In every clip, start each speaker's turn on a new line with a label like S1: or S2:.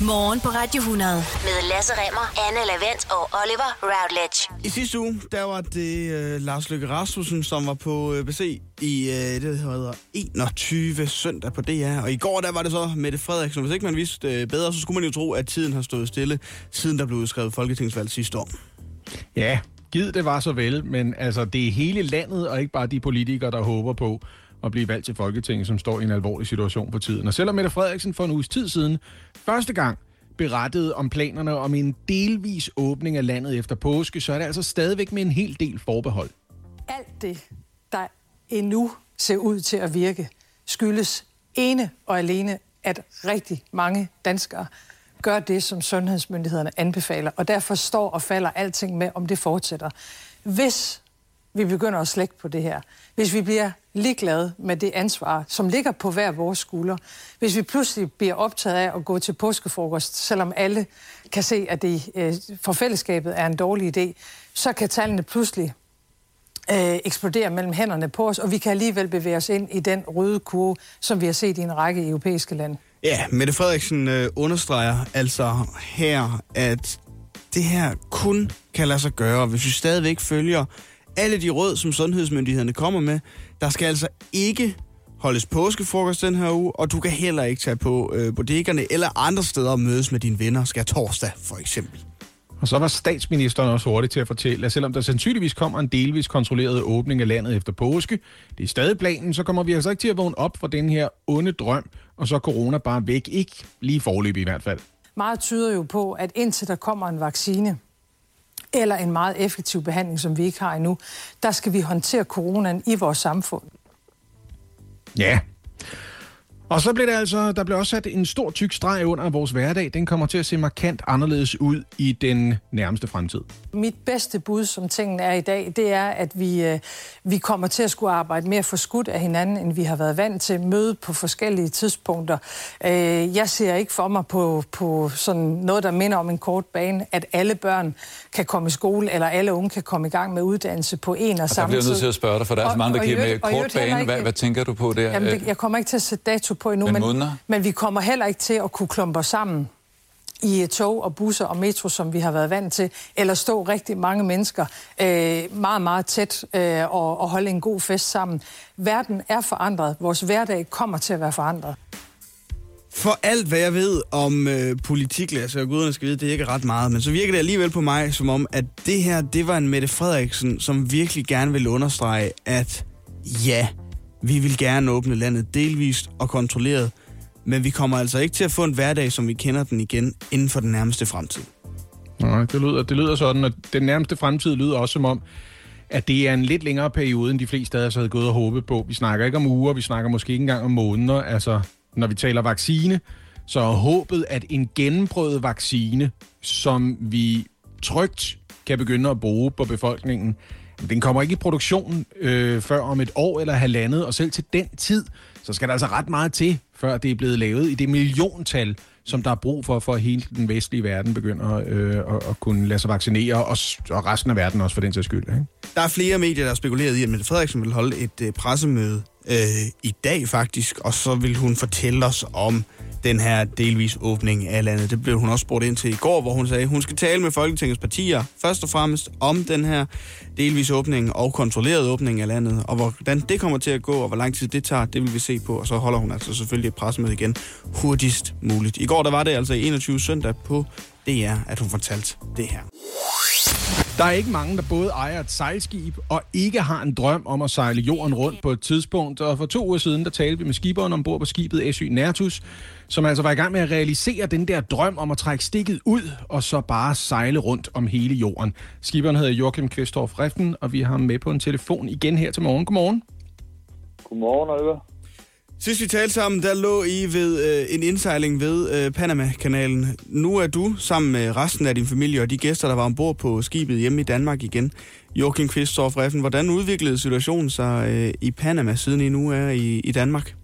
S1: Morgen på Radio 100 med Lasse Remmer, Anne Lavendt og Oliver Routledge.
S2: I sidste uge, der var det øh, Lars Løkke Rasmussen, som var på øh, besøg i øh, det, der hedder 21 søndag på DR. Og i går, der var det så Mette Frederiksen. Hvis ikke man vidste øh, bedre, så skulle man jo tro, at tiden har stået stille, siden der blev udskrevet folketingsvalg sidste år.
S3: Ja, givet det var så vel, men altså, det er hele landet, og ikke bare de politikere, der håber på at blive valgt til Folketinget, som står i en alvorlig situation på tiden. Og selvom Mette Frederiksen for en uges tid siden første gang berettede om planerne om en delvis åbning af landet efter påske, så er det altså stadigvæk med en hel del forbehold.
S4: Alt det, der endnu ser ud til at virke, skyldes ene og alene, at rigtig mange danskere gør det, som sundhedsmyndighederne anbefaler. Og derfor står og falder alting med, om det fortsætter. Hvis vi begynder at slække på det her, hvis vi bliver ligeglade med det ansvar, som ligger på hver vores skulder, hvis vi pludselig bliver optaget af at gå til påskefrokost, selvom alle kan se, at det øh, for fællesskabet er en dårlig idé, så kan tallene pludselig øh, eksplodere mellem hænderne på os, og vi kan alligevel bevæge os ind i den røde kurve, som vi har set i en række europæiske lande.
S2: Ja, Mette Frederiksen øh, understreger altså her, at det her kun kan lade sig gøre, hvis vi stadigvæk følger alle de råd, som sundhedsmyndighederne kommer med. Der skal altså ikke holdes påskefrokost den her uge, og du kan heller ikke tage på øh, bodeggerne eller andre steder og mødes med dine venner, skal torsdag for eksempel.
S3: Og så var statsministeren også hurtig til at fortælle, at selvom der sandsynligvis kommer en delvis kontrolleret åbning af landet efter påske, det er stadig planen, så kommer vi altså ikke til at vågne op for den her onde drøm, og så er corona bare væk. Ikke lige forløb i hvert fald.
S4: Meget tyder jo på, at indtil der kommer en vaccine, eller en meget effektiv behandling, som vi ikke har endnu, der skal vi håndtere coronaen i vores samfund.
S3: Ja. Og så blev det altså, der blev også sat en stor tyk streg under vores hverdag. Den kommer til at se markant anderledes ud i den nærmeste fremtid.
S4: Mit bedste bud, som tingene er i dag, det er, at vi, øh, vi kommer til at skulle arbejde mere forskudt af hinanden, end vi har været vant til. Møde på forskellige tidspunkter. Øh, jeg ser ikke for mig på, på sådan noget, der minder om en kort bane, at alle børn kan komme i skole, eller alle unge kan komme i gang med uddannelse på en og, og samme tid.
S5: Jeg bliver nødt til at spørge dig, for der er så mange, der kan med kort bane. Hvad, hvad tænker du på der?
S4: Jamen, det, jeg kommer ikke til at sætte dato på endnu,
S5: Men
S4: men, men vi kommer heller ikke til at kunne klumpe os sammen i tog og busser og metro, som vi har været vant til, eller stå rigtig mange mennesker øh, meget, meget tæt øh, og, og holde en god fest sammen. Verden er forandret. Vores hverdag kommer til at være forandret.
S2: For alt, hvad jeg ved om øh, politik, altså og guderne skal vide, det er ikke ret meget, men så virker det alligevel på mig, som om, at det her, det var en Mette Frederiksen, som virkelig gerne vil understrege, at ja, vi vil gerne åbne landet delvist og kontrolleret, men vi kommer altså ikke til at få en hverdag, som vi kender den igen, inden for den nærmeste fremtid.
S3: Nej, det lyder, det lyder sådan, at den nærmeste fremtid lyder også som om, at det er en lidt længere periode, end de fleste af os havde gået og håbet på. Vi snakker ikke om uger, vi snakker måske ikke engang om måneder. Altså, når vi taler vaccine, så er håbet, at en gennemprøvet vaccine, som vi trygt kan begynde at bruge på befolkningen, den kommer ikke i produktion øh, før om et år eller halvandet, og selv til den tid, så skal der altså ret meget til, før det er blevet lavet i det milliontal, som der er brug for, for at hele den vestlige verden begynder øh, at, at kunne lade sig vaccinere, og, og resten af verden også for den sags skyld. Ikke?
S2: Der er flere medier, der har spekuleret i, at Mette Frederiksen vil holde et øh, pressemøde øh, i dag faktisk, og så vil hun fortælle os om den her delvis åbning af landet. Det blev hun også spurgt ind til i går, hvor hun sagde, at hun skal tale med Folketingets partier først og fremmest om den her delvis åbning og kontrolleret åbning af landet, og hvordan det kommer til at gå, og hvor lang tid det tager, det vil vi se på, og så holder hun altså selvfølgelig et pressemøde igen hurtigst muligt. I går der var det altså 21 søndag på DR, at hun fortalte det her.
S3: Der er ikke mange, der både ejer et sejlskib og ikke har en drøm om at sejle jorden rundt på et tidspunkt. Og for to uger siden, der talte vi med skiberen ombord på skibet SY Nertus, som altså var i gang med at realisere den der drøm om at trække stikket ud og så bare sejle rundt om hele jorden. Skiberen hedder Joachim Kvestorf Reften, og vi har ham med på en telefon igen her til morgen. Godmorgen.
S6: Godmorgen, Oliver.
S2: Sidst vi talte sammen, der lå I ved øh, en indsejling ved øh, Panama-kanalen. Nu er du sammen med resten af din familie og de gæster, der var ombord på skibet hjemme i Danmark igen. Joachim Kvisthoff Reffen, hvordan udviklede situationen sig øh, i Panama, siden I nu er i, i Danmark?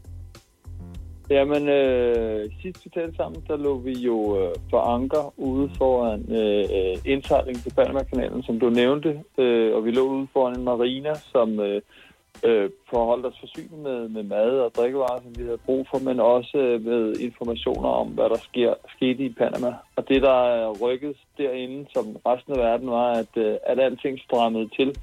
S6: Jamen, øh, sidst vi talte sammen, der lå vi jo øh, for anker ude foran øh, øh indsejling til Panama-kanalen, som du nævnte. Øh, og vi lå ude foran en marina, som... Øh, øh, forholdt os forsynet med, med mad og drikkevarer, som vi havde brug for, men også øh, med informationer om, hvad der sker, skete i Panama. Og det, der rykkedes derinde, som resten af verden, var, at, øh, at alting strammede til.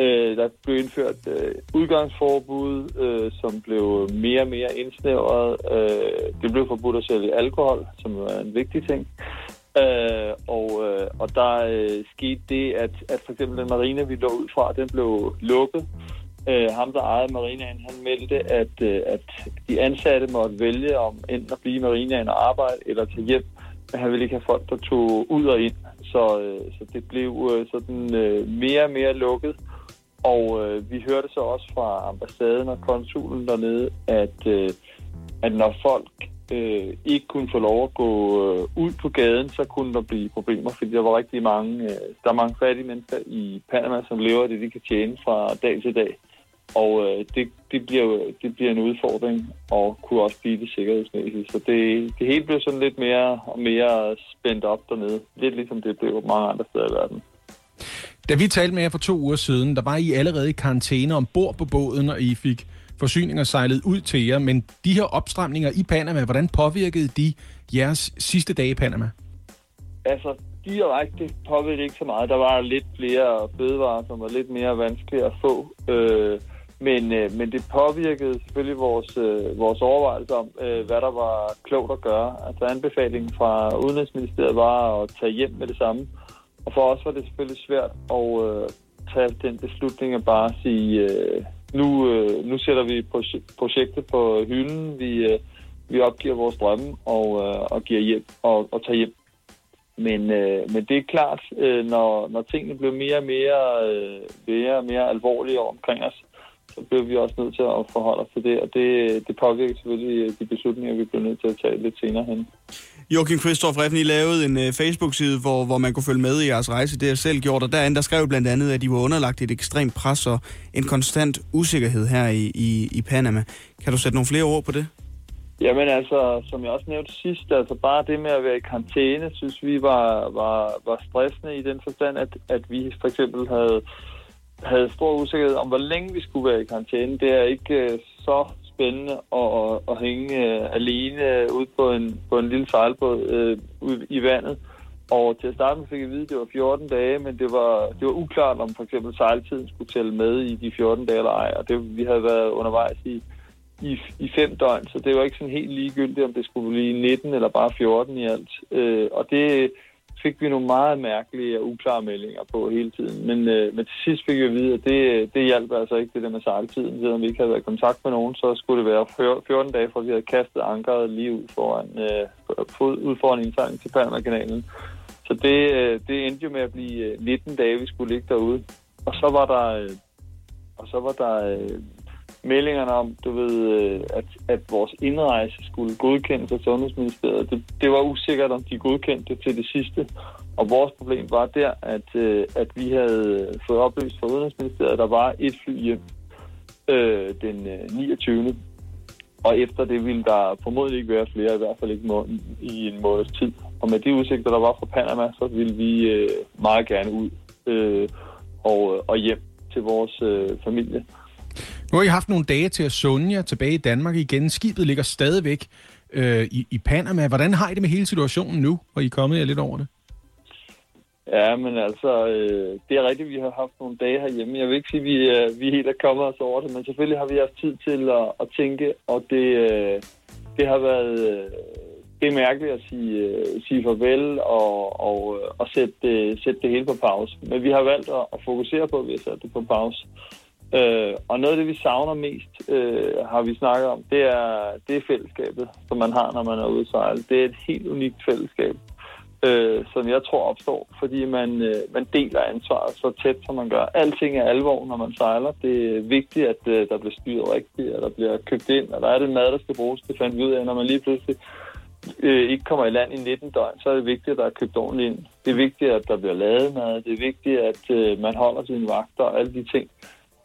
S6: Øh, der blev indført øh, udgangsforbud, øh, som blev mere og mere indsnævret. Øh, det blev forbudt at sælge alkohol, som er en vigtig ting. Øh, og, øh, og der øh, skete det, at, at for eksempel den marine, vi lå ud fra, den blev lukket. Øh, ham, der ejede marinaen, han meldte, at, øh, at de ansatte måtte vælge om enten at blive i marinaen og arbejde eller tage hjem. Men han ville ikke have folk, der tog ud og ind. Så, øh, så det blev øh, sådan øh, mere og mere lukket. Og øh, vi hørte så også fra ambassaden og konsulen dernede, at, øh, at når folk øh, ikke kunne få lov at gå øh, ud på gaden, så kunne der blive problemer, fordi der var rigtig mange, øh, der er mange fattige mennesker i Panama, som lever af det, de kan tjene fra dag til dag. Og øh, det, det, bliver, det bliver en udfordring, og kunne også blive det sikkerhedsmæssigt. Så det, det hele blev sådan lidt mere og mere spændt op dernede. Lidt ligesom det blev mange andre steder i verden.
S3: Da vi talte med jer for to uger siden, der var I allerede i karantæne ombord på båden, og I fik forsyninger sejlet ud til jer. Men de her opstramninger i Panama, hvordan påvirkede de jeres sidste dage i Panama?
S6: Altså, direkte påvirkede ikke så meget. Der var lidt flere fødevarer, som var lidt mere vanskelige at få. Øh, men, øh, men det påvirkede selvfølgelig vores, øh, vores overvejelse om, øh, hvad der var klogt at gøre. Altså anbefalingen fra Udenrigsministeriet var at tage hjem med det samme. Og for os var det selvfølgelig svært at øh, tage den beslutning at bare sige, øh, nu, øh, nu sætter vi projektet på hylden, vi, øh, vi opgiver vores drømme og, øh, og giver hjem og, og tager hjem. Men, øh, men det er klart, øh, når, når tingene blev mere og mere, øh, mere, mere alvorlige omkring os, så blev vi også nødt til at forholde os til det, og det, det påvirker selvfølgelig de beslutninger, vi blev nødt til at tage lidt senere hen.
S2: Joachim Christoph Reffen, I lavede en uh, Facebook-side, hvor, hvor man kunne følge med i jeres rejse. Det har jeg selv gjort, og derinde der skrev blandt andet, at I var underlagt et ekstremt pres og en konstant usikkerhed her i, i, i Panama. Kan du sætte nogle flere ord på det?
S6: Jamen altså, som jeg også nævnte sidst, altså bare det med at være i karantæne, synes vi var, var, var stressende i den forstand, at, at vi for eksempel havde havde stor usikkerhed om, hvor længe vi skulle være i karantæne. Det er ikke uh, så spændende at, at, at hænge uh, alene ud på en, på en lille sejlbåd uh, i vandet. Og til at starte med fik jeg vide, at det var 14 dage, men det var, det var uklart, om for eksempel sejltiden skulle tælle med i de 14 dage eller ej. Og det, vi havde været undervejs i, i, i fem døgn, så det var ikke sådan helt ligegyldigt, om det skulle blive 19 eller bare 14 i alt. Uh, og det, fik vi nogle meget mærkelige og uklare meldinger på hele tiden. Men, øh, men til sidst fik vi at vide, at det, det hjalp altså ikke det der med sejltiden. Selvom vi ikke havde været i kontakt med nogen, så skulle det være 14 dage, fra vi havde kastet ankeret lige ud foran, øh, ud foran indsejlingen til Panama-kanalen. Så det, øh, det endte jo med at blive øh, 19 dage, vi skulle ligge derude. Og så var der, øh, og så var der øh, meldingerne om, du ved, øh, at, at vores indrejse skulle godkendes af Sundhedsministeriet. Det, det var usikkert, om de godkendte det til det sidste. Og vores problem var der, at, øh, at vi havde fået oplyst fra Udenrigsministeriet, at der var et fly hjem øh, den øh, 29. Og efter det ville der formodentlig ikke være flere, i hvert fald ikke må, i en måneds tid. Og med de udsigter, der var fra Panama, så ville vi øh, meget gerne ud øh, og, og hjem til vores øh, familie.
S3: Nu har I haft nogle dage til at sunde jer tilbage i Danmark igen. Skibet ligger stadigvæk øh, i, i Panama. Hvordan har I det med hele situationen nu, hvor I er kommet jer lidt over det?
S6: Ja, men altså, øh, det er rigtigt, vi har haft nogle dage herhjemme. Jeg vil ikke sige, at vi, øh, vi helt er kommet os over det, men selvfølgelig har vi haft tid til at, at tænke, og det, øh, det har været... Øh, det er mærkeligt at sige, øh, sige farvel og, og, øh, og sætte, øh, sætte det hele på pause. Men vi har valgt at, at fokusere på, at vi har sat det på pause. Øh, og noget af det, vi savner mest, øh, har vi snakket om, det er, det er fællesskabet, som man har, når man er ude at sejle. Det er et helt unikt fællesskab, øh, som jeg tror opstår, fordi man, øh, man deler ansvaret så tæt, som man gør. Alting er alvor, når man sejler. Det er vigtigt, at øh, der bliver styret rigtigt, at der bliver købt ind, og der er det mad, der skal bruges. Det fandt vi ud af, når man lige pludselig øh, ikke kommer i land i 19 døgn, så er det vigtigt, at der er købt ordentligt ind. Det er vigtigt, at der bliver lavet mad. Det er vigtigt, at øh, man holder sine vagter og alle de ting.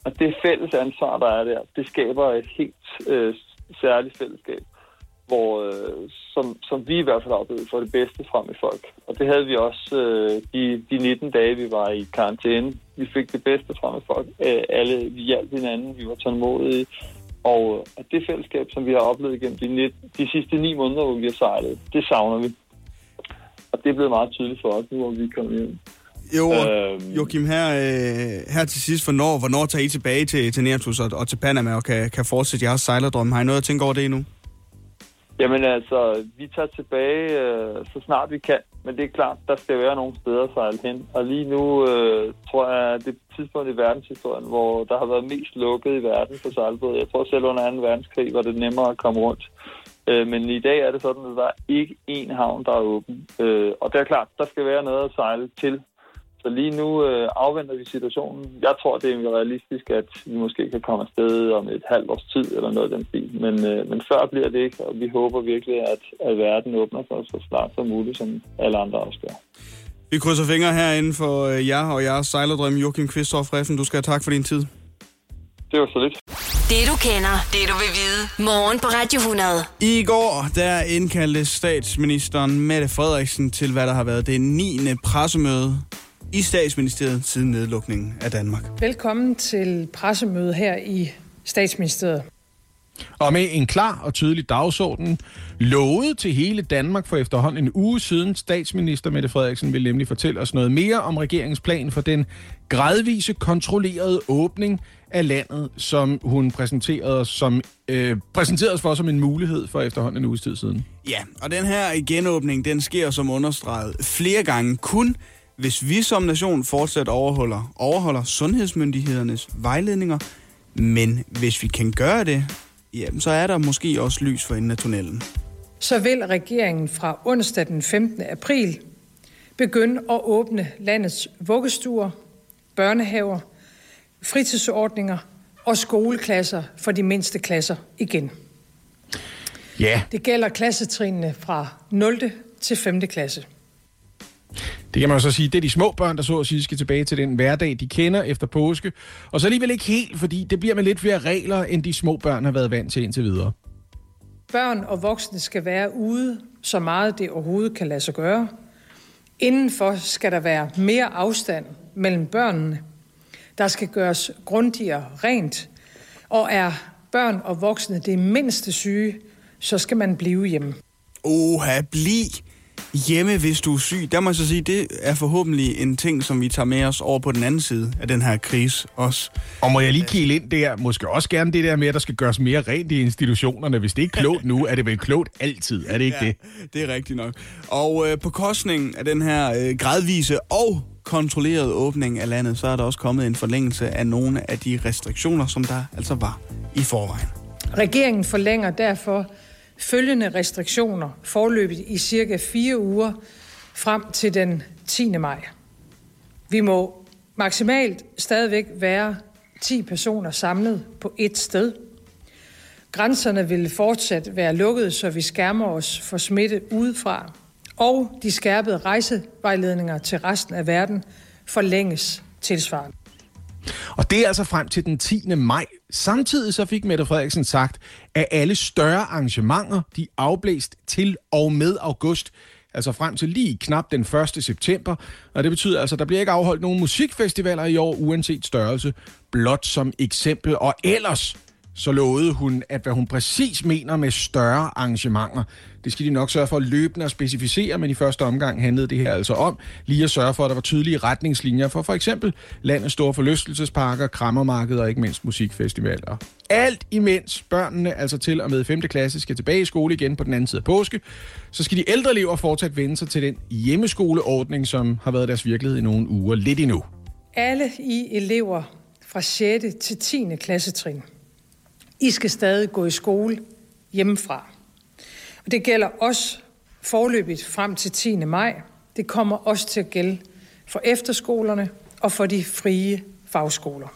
S6: Og det fælles ansvar, der er der, det skaber et helt øh, særligt fællesskab, hvor, øh, som, som vi i hvert fald oplevede for det bedste frem i folk. Og det havde vi også øh, de, de 19 dage, vi var i karantæne. vi fik det bedste frem i folk. Øh, alle, vi hjalp hinanden, vi var tålmodige. Og, at det fællesskab, som vi har oplevet gennem de, de sidste ni måneder, hvor vi har sejlet, det savner vi. Og det er blevet meget tydeligt for os nu, hvor vi er kommet hjem.
S2: Jo, øhm, Joachim, her, øh, her til sidst, hvornår, hvornår tager I tilbage til, til Nertus og, og til Panama og kan, kan fortsætte jeres sejlerdrøm? Har I noget at tænke over det endnu?
S6: Jamen altså, vi tager tilbage øh, så snart vi kan, men det er klart, der skal være nogle steder at sejle hen. Og lige nu øh, tror jeg, det er tidspunkt i verdenshistorien, hvor der har været mest lukket i verden for sejlbåd. Jeg tror selv under 2. verdenskrig var det nemmere at komme rundt. Øh, men i dag er det sådan, at der er ikke én havn, der er åben. Øh, og det er klart, der skal være noget at sejle til så lige nu øh, afventer vi situationen. Jeg tror, det er realistisk, at vi måske kan komme afsted om et halvt års tid eller noget af den stil. Men, øh, men før bliver det ikke, og vi håber virkelig, at, at verden åbner sig så snart som muligt, som alle andre også gør.
S2: Vi krydser fingre herinde for øh, jer og jeres sejlerdrøm. Joachim Kvisthoff Reffen, du skal have tak for din tid.
S6: Det var så lidt.
S1: Det du kender, det du vil vide. Morgen på Radio 100.
S2: I går, der indkaldte statsministeren Mette Frederiksen til, hvad der har været det 9. pressemøde i statsministeriet siden nedlukningen af Danmark.
S4: Velkommen til pressemøde her i statsministeriet.
S3: Og med en klar og tydelig dagsorden, lovet til hele Danmark for efterhånden en uge siden, statsminister Mette Frederiksen vil nemlig fortælle os noget mere om regeringens plan for den gradvise, kontrollerede åbning af landet, som hun præsenterede os, som, øh, præsenterede os for som en mulighed for efterhånden en uges tid siden.
S2: Ja, og den her genåbning, den sker som understreget flere gange kun hvis vi som nation fortsat overholder, overholder sundhedsmyndighedernes vejledninger, men hvis vi kan gøre det, jamen, så er der måske også lys for enden af tunnelen.
S4: Så vil regeringen fra onsdag den 15. april begynde at åbne landets vuggestuer, børnehaver, fritidsordninger og skoleklasser for de mindste klasser igen.
S3: Ja.
S4: Det gælder klassetrinene fra 0. til 5. klasse.
S3: Det kan man så sige, det er de små børn, der så at sige skal tilbage til den hverdag, de kender efter påske. Og så alligevel ikke helt, fordi det bliver med lidt flere regler, end de små børn har været vant til indtil videre.
S4: Børn og voksne skal være ude, så meget det overhovedet kan lade sig gøre. Indenfor skal der være mere afstand mellem børnene. Der skal gøres grundigere rent. Og er børn og voksne det mindste syge, så skal man blive hjemme.
S2: Oha, bliv hjemme, hvis du er syg. Der må jeg så sige, det er forhåbentlig en ting, som vi tager med os over på den anden side af den her krise også.
S3: Og må jeg lige kigge ind der, måske også gerne det der med, at der skal gøres mere rent i institutionerne. Hvis det er klogt nu, er det vel klogt altid, er det ikke ja, det?
S2: det er rigtigt nok. Og øh, på kostning af den her øh, gradvise og kontrolleret åbning af landet, så er der også kommet en forlængelse af nogle af de restriktioner, som der altså var i forvejen.
S4: Regeringen forlænger derfor følgende restriktioner forløbet i cirka fire uger frem til den 10. maj. Vi må maksimalt stadigvæk være 10 personer samlet på et sted. Grænserne vil fortsat være lukkede, så vi skærmer os for smitte udefra. Og de skærpede rejsevejledninger til resten af verden forlænges tilsvarende.
S3: Og det er altså frem til den 10. maj. Samtidig så fik Mette Frederiksen sagt, at alle større arrangementer, de afblæst til og med august, altså frem til lige knap den 1. september. Og det betyder altså, at der bliver ikke afholdt nogen musikfestivaler i år, uanset størrelse, blot som eksempel. Og ellers så lovede hun, at hvad hun præcis mener med større arrangementer, det skal de nok sørge for at løbende at specificere, men i første omgang handlede det her altså om lige at sørge for, at der var tydelige retningslinjer for for eksempel landets store forlystelsesparker, krammermarkeder og ikke mindst musikfestivaler. Alt imens børnene, altså til og med 5. klasse, skal tilbage i skole igen på den anden side af påske, så skal de ældre elever fortsat vende sig til den hjemmeskoleordning, som har været deres virkelighed i nogle uger lidt endnu.
S4: Alle I elever fra 6. til 10. klassetrin i skal stadig gå i skole hjemmefra. Og det gælder også forløbigt frem til 10. maj. Det kommer også til at gælde for efterskolerne og for de frie fagskoler.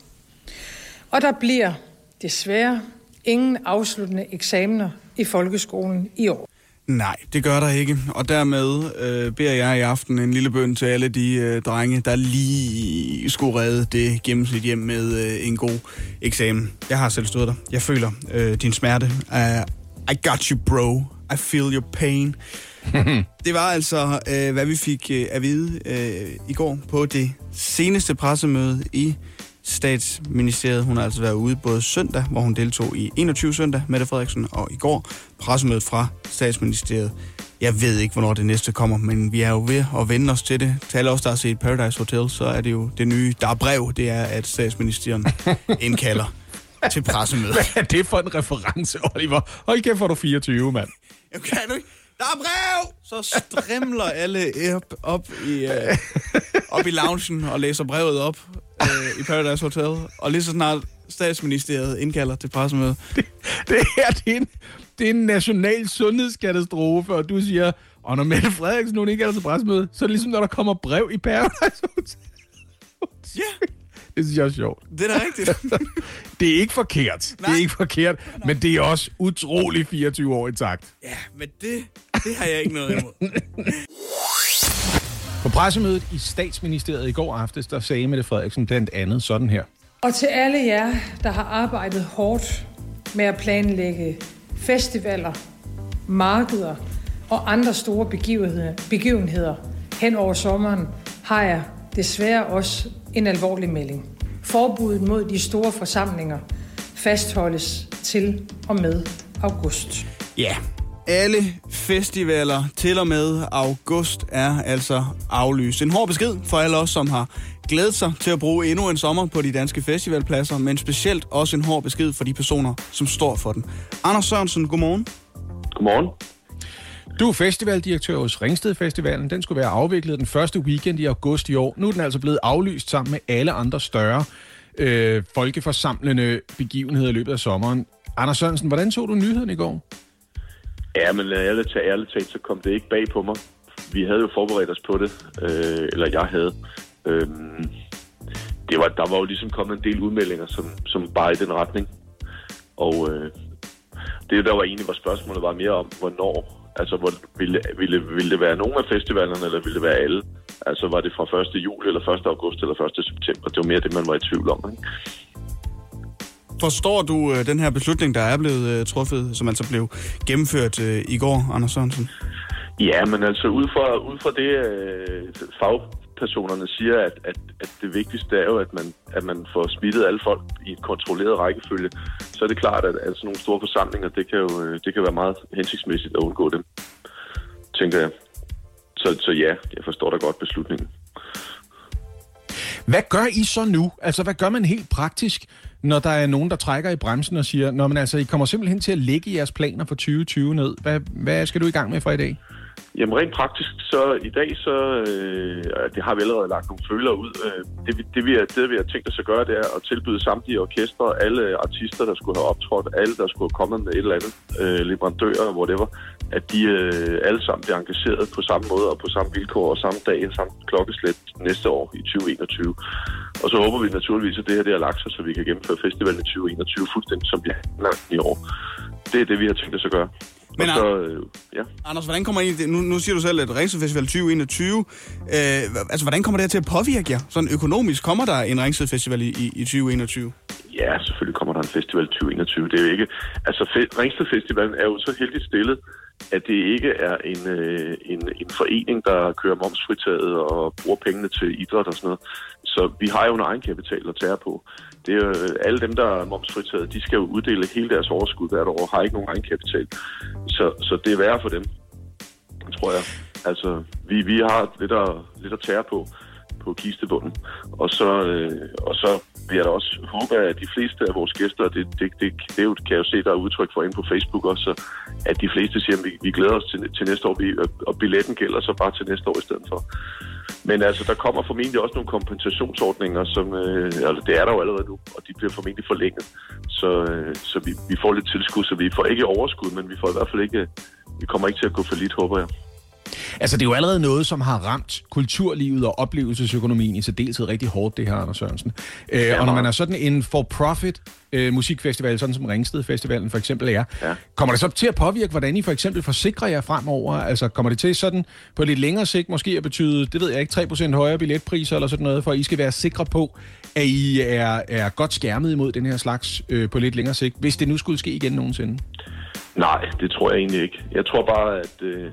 S4: Og der bliver desværre ingen afsluttende eksamener i folkeskolen i år.
S2: Nej, det gør der ikke. Og dermed øh, beder jeg i aften en lille bøn til alle de øh, drenge, der lige skulle redde det gennemsnit hjem med øh, en god eksamen. Jeg har selv stået der. Jeg føler øh, din smerte. Uh, i got you, bro. I feel your pain. det var altså, øh, hvad vi fik øh, at vide øh, i går på det seneste pressemøde i statsministeriet. Hun har altså været ude både søndag, hvor hun deltog i 21 søndag, Mette Frederiksen, og i går pressemødet fra statsministeriet. Jeg ved ikke, hvornår det næste kommer, men vi er jo ved at vende os til det. Til alle os, der har set Paradise Hotel, så er det jo det nye, der er brev, det er, at statsministeren indkalder til pressemøde.
S3: Hvad er det for en reference, Oliver? Hold kæft, hvor du 24, mand.
S2: Jeg kan du ikke? Der er brev! Så strimler alle op, op, i, uh, op i loungen og læser brevet op uh, i Paradise Hotel. Og lige så snart statsministeriet indkalder til pressemøde.
S3: Det, det her, det er, en, det er en national sundhedskatastrofe, og du siger, og når Mette Frederiksen nu indkalder til pressemøde, så er det ligesom, når der kommer brev i Paradise Hotel.
S2: Ja.
S3: Det synes jeg er sjovt.
S2: Det er da rigtigt.
S3: det er ikke forkert. Nej. Det er ikke forkert, men det er også utrolig 24 år i takt.
S2: Ja, men det, det har jeg ikke noget imod.
S3: På pressemødet i statsministeriet i går aftes, der sagde Mette Frederiksen blandt andet sådan her.
S4: Og til alle jer, der har arbejdet hårdt med at planlægge festivaler, markeder og andre store begivenheder, begivenheder hen over sommeren, har jeg desværre også en alvorlig melding. Forbuddet mod de store forsamlinger fastholdes til og med august.
S2: Ja, alle festivaler til og med august er altså aflyst. En hård besked for alle os, som har glædet sig til at bruge endnu en sommer på de danske festivalpladser, men specielt også en hård besked for de personer, som står for den. Anders Sørensen, godmorgen.
S7: Godmorgen.
S3: Du er festivaldirektør hos Ringsted Festivalen. Den skulle være afviklet den første weekend i august i år. Nu er den altså blevet aflyst sammen med alle andre større øh, folkeforsamlende begivenheder i løbet af sommeren. Anders Sørensen, hvordan så du nyheden i går?
S7: Ja, men ærligt talt, ærligt talt, så kom det ikke bag på mig. Vi havde jo forberedt os på det, øh, eller jeg havde. Øh, det var, der var jo ligesom kommet en del udmeldinger, som, som bare i den retning. Og øh, det, der var egentlig var spørgsmålet, var mere om, hvornår Altså, hvor, ville, ville, ville det være nogle af festivalerne, eller ville det være alle? Altså, var det fra 1. juli, eller 1. august, eller 1. september? Det var mere det, man var i tvivl om, ikke?
S2: Forstår du øh, den her beslutning, der er blevet øh, truffet, som altså blev gennemført øh, i går, Anders Sørensen?
S7: Ja, men altså ud fra, ud fra det øh, fag, personerne siger, at, at, at det vigtigste er jo, at man, at man får smittet alle folk i et kontrolleret rækkefølge, så er det klart, at, at sådan nogle store forsamlinger, det kan jo øh, det kan være meget hensigtsmæssigt at undgå dem, tænker jeg. Så, så ja, jeg forstår da godt beslutningen.
S3: Hvad gør I så nu? Altså, hvad gør man helt praktisk, når der er nogen, der trækker i bremsen og siger, Nå, men altså, I kommer simpelthen til at lægge jeres planer for 2020 ned. Hvad, hvad skal du i gang med fra i dag?
S7: Jamen rent praktisk, så i dag, så øh, det har vi allerede lagt nogle føler ud. Øh, det, det, vi, det, vi har tænkt os at gøre, det er at tilbyde samtlige orkestre, alle artister, der skulle have optrådt, alle, der skulle have kommet med et eller andet, øh, leverandører, whatever, at de øh, alle sammen bliver engageret på samme måde og på samme vilkår og samme dag, samme klokkeslæt næste år i 2021. Og så håber vi naturligvis, at det her det har lagt sig, så vi kan gennemføre festivalen i 2021 fuldstændig som vi har i år. Det er det, vi har tænkt os at gøre.
S2: Men så, øh, ja. Anders, hvordan kommer I, nu, nu siger du selv, at Ringsted Festival 2021, øh, altså hvordan kommer det til at påvirke jer? Sådan økonomisk, kommer der en Ringsted Festival i, i, i 2021?
S7: Ja, selvfølgelig kommer der en festival 2021. Det er jo ikke, altså Ringsted Festivalen er jo så heldigt stillet, at det ikke er en, øh, en, en forening, der kører momsfritaget og bruger pengene til idræt og sådan noget. Så vi har jo en egenkapital at tage på. Det er jo, øh, alle dem, der er momsfritaget, de skal jo uddele hele deres overskud hvert år, har ikke nogen egenkapital. Så, så det er værre for dem, tror jeg. Altså, vi, vi har lidt at, lidt at tære på på kistebunden. Og så, øh, og så vil jeg da også håbe, at de fleste af vores gæster, det, det, det, det jo, kan jeg jo se, der er udtryk for ind på Facebook også, at de fleste siger, at vi, vi glæder os til, til næste år, og billetten gælder så bare til næste år i stedet for. Men altså, der kommer formentlig også nogle kompensationsordninger, som, øh, altså det er der jo allerede nu, og de bliver formentlig forlænget. Så, øh, så vi, vi får lidt tilskud, så vi får ikke overskud, men vi får i hvert fald ikke, vi kommer ikke til at gå for lidt, håber jeg.
S3: Altså, det er jo allerede noget, som har ramt kulturlivet og oplevelsesøkonomien i særdeleshed rigtig hårdt, det her, Anders Sørensen. Øh, ja, og når man er sådan en for-profit øh, musikfestival, sådan som Ringsted Festivalen for eksempel er, ja. kommer det så til at påvirke, hvordan I for eksempel forsikrer jer fremover? Altså, kommer det til sådan på lidt længere sigt måske at betyde, det ved jeg ikke, 3% højere billetpriser eller sådan noget, for at I skal være sikre på, at I er, er godt skærmet imod den her slags øh, på lidt længere sigt, hvis det nu skulle ske igen nogensinde?
S7: Nej, det tror jeg egentlig ikke. Jeg tror bare, at... Øh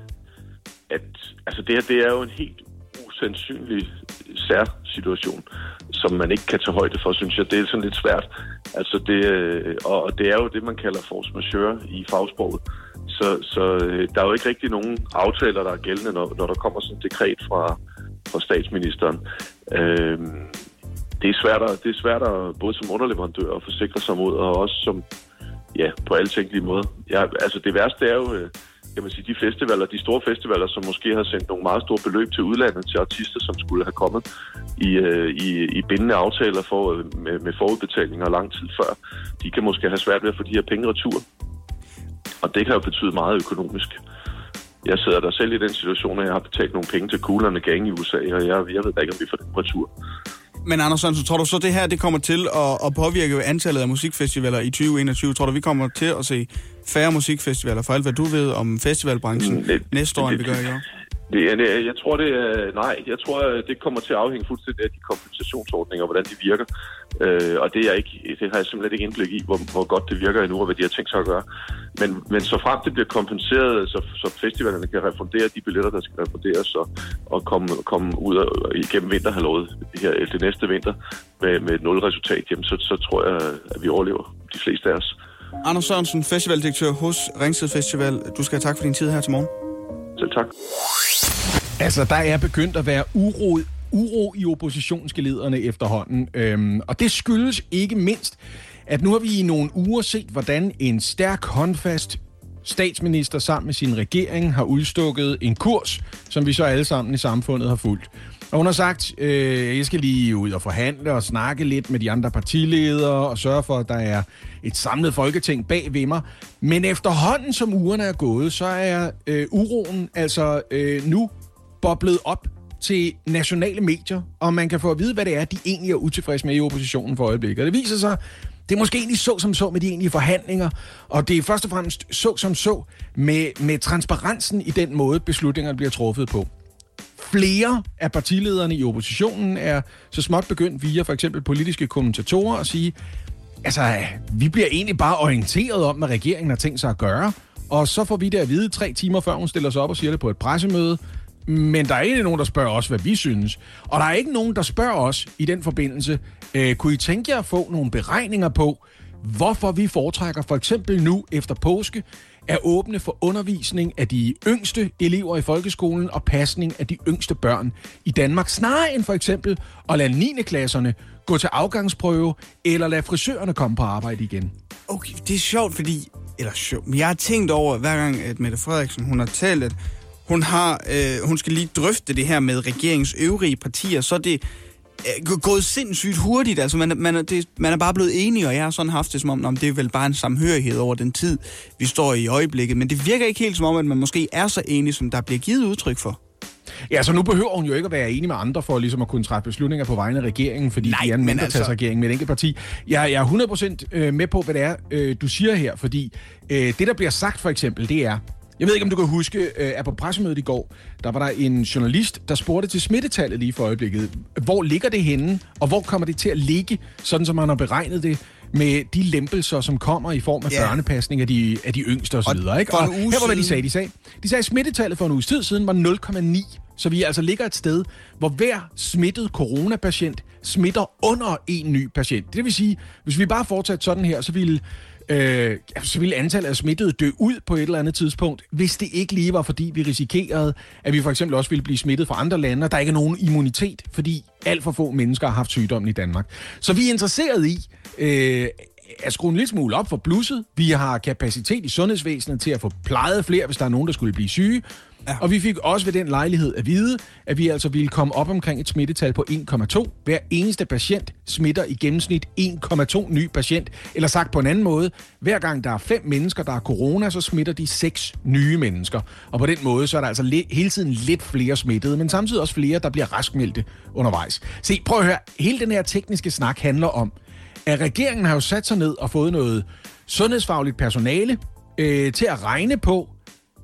S7: at altså det her det er jo en helt usandsynlig sær-situation, som man ikke kan tage højde for, synes jeg. Det er sådan lidt svært. Altså det, øh, og det er jo det, man kalder force majeure i fagsproget. Så, så øh, der er jo ikke rigtig nogen aftaler, der er gældende, når, når der kommer sådan et dekret fra, fra statsministeren. Øhm, det er svært, at, det er svært at, både som underleverandør at forsikre sig mod, og også som, ja, på alle tænkelige måder. Ja, altså det værste er jo, øh, kan man sige, de festivaler, de store festivaler, som måske har sendt nogle meget store beløb til udlandet, til artister, som skulle have kommet i, øh, i, i bindende aftaler for, øh, med, med forudbetalinger lang tid før, de kan måske have svært ved at få de her penge retur. Og det kan jo betyde meget økonomisk. Jeg sidder der selv i den situation, at jeg har betalt nogle penge til kuglerne gang i USA, og jeg, jeg ved ikke, om vi får den retur.
S2: Men Anders Sørensen, tror du så, det her det kommer til at, at påvirke antallet af musikfestivaler i 2021? Tror du, vi kommer til at se færre musikfestivaler, for alt hvad du ved om festivalbranchen mm, det, næste år, end vi gør i år?
S7: Det, jeg, jeg tror, det er... Nej, jeg tror, det kommer til at afhænge fuldstændig af de kompensationsordninger, hvordan de virker. Øh, og det, er ikke, det har jeg simpelthen ikke indblik i, hvor, hvor godt det virker endnu, og hvad de har tænkt sig at gøre. Men, men så frem det bliver kompenseret, så, så festivalerne kan refundere de billetter, der skal refunderes, og, og komme, komme ud af, igennem vinterhalvåret her, det næste vinter med, med et nulresultat, jamen, så, så tror jeg, at vi overlever de fleste af os.
S2: Anders Sørensen, festivaldirektør hos Ringsted Festival. Du skal have tak for din tid her til morgen.
S7: Selv tak.
S3: Altså, der er begyndt at være uro, uro i oppositionsgelederne efterhånden. Øhm, og det skyldes ikke mindst, at nu har vi i nogle uger set, hvordan en stærk, håndfast statsminister sammen med sin regering har udstukket en kurs, som vi så alle sammen i samfundet har fulgt. Og hun har sagt, øh, jeg skal lige ud og forhandle og snakke lidt med de andre partiledere og sørge for, at der er et samlet folketing bag ved mig. Men efterhånden, som ugerne er gået, så er øh, uroen altså øh, nu boblet op til nationale medier, og man kan få at vide, hvad det er, de egentlig er utilfredse med i oppositionen for øjeblikket. Og det viser sig, det er måske egentlig så som så med de egentlige forhandlinger, og det er først og fremmest så som så med, med transparensen i den måde, beslutningerne bliver truffet på. Flere af partilederne i oppositionen er så småt begyndt via for eksempel politiske kommentatorer at sige, altså, vi bliver egentlig bare orienteret om, hvad regeringen har tænkt sig at gøre, og så får vi det at vide tre timer før hun stiller sig op og siger det på et pressemøde, men der er ikke nogen, der spørger os, hvad vi synes. Og der er ikke nogen, der spørger os i den forbindelse, øh, kunne I tænke jer at få nogle beregninger på, hvorfor vi foretrækker for eksempel nu efter påske er åbne for undervisning af de yngste elever i folkeskolen og pasning af de yngste børn i Danmark, snarere end for eksempel at lade 9. klasserne gå til afgangsprøve eller lade frisørerne komme på arbejde igen.
S2: Okay, det er sjovt, fordi... Eller sjovt, men jeg har tænkt over, hver gang at Mette Frederiksen hun har talt, at hun, har, øh, hun skal lige drøfte det her med regeringens øvrige partier, så er det gået sindssygt hurtigt. Altså, man, man, det, man er bare blevet enige, og jeg har sådan haft det som om, om det er vel bare en samhørighed over den tid, vi står i i øjeblikket. Men det virker ikke helt som om, at man måske er så enige, som der bliver givet udtryk for.
S3: Ja, så nu behøver hun jo ikke at være enig med andre for ligesom at kunne træffe beslutninger på vegne af regeringen, fordi Nej, de er en mindretalsregering altså... med et enkelt parti. Jeg, jeg er 100% øh, med på, hvad det er, øh, du siger her, fordi det, der bliver sagt for eksempel, det er, jeg ved ikke, om du kan huske, øh, at på pressemødet i går, der var der en journalist, der spurgte til smittetallet lige for øjeblikket. Hvor ligger det henne, og hvor kommer det til at ligge, sådan som man har beregnet det med de lempelser, som kommer i form af yeah. børnepasning af de, af de yngste osv. Og, ikke? og her var, hvad de sagde. De sagde, de sagde, at smittetallet for en uges tid siden var 0,9. Så vi altså ligger et sted, hvor hver smittet coronapatient smitter under en ny patient. Det vil sige, hvis vi bare fortsætter sådan her, så ville øh, så ville antallet af smittede dø ud på et eller andet tidspunkt, hvis det ikke lige var, fordi vi risikerede, at vi for eksempel også ville blive smittet fra andre lande, og der ikke er nogen immunitet, fordi alt for få mennesker har haft sygdommen i Danmark. Så vi er interesseret i øh, at skrue en lille smule op for blusset. Vi har kapacitet i sundhedsvæsenet til at få plejet flere, hvis der er nogen, der skulle blive syge. Ja. Og vi fik også ved den lejlighed at vide, at vi altså ville komme op omkring et smittetal på 1,2. Hver eneste patient smitter i gennemsnit 1,2 ny patient. Eller sagt på en anden måde, hver gang der er fem mennesker, der har corona, så smitter de seks nye mennesker. Og på den måde, så er der altså le- hele tiden lidt flere smittede, men samtidig også flere, der bliver raskmeldte undervejs. Se, prøv at høre. Hele den her tekniske snak handler om, at regeringen har jo sat sig ned og fået noget sundhedsfagligt personale øh, til at regne på,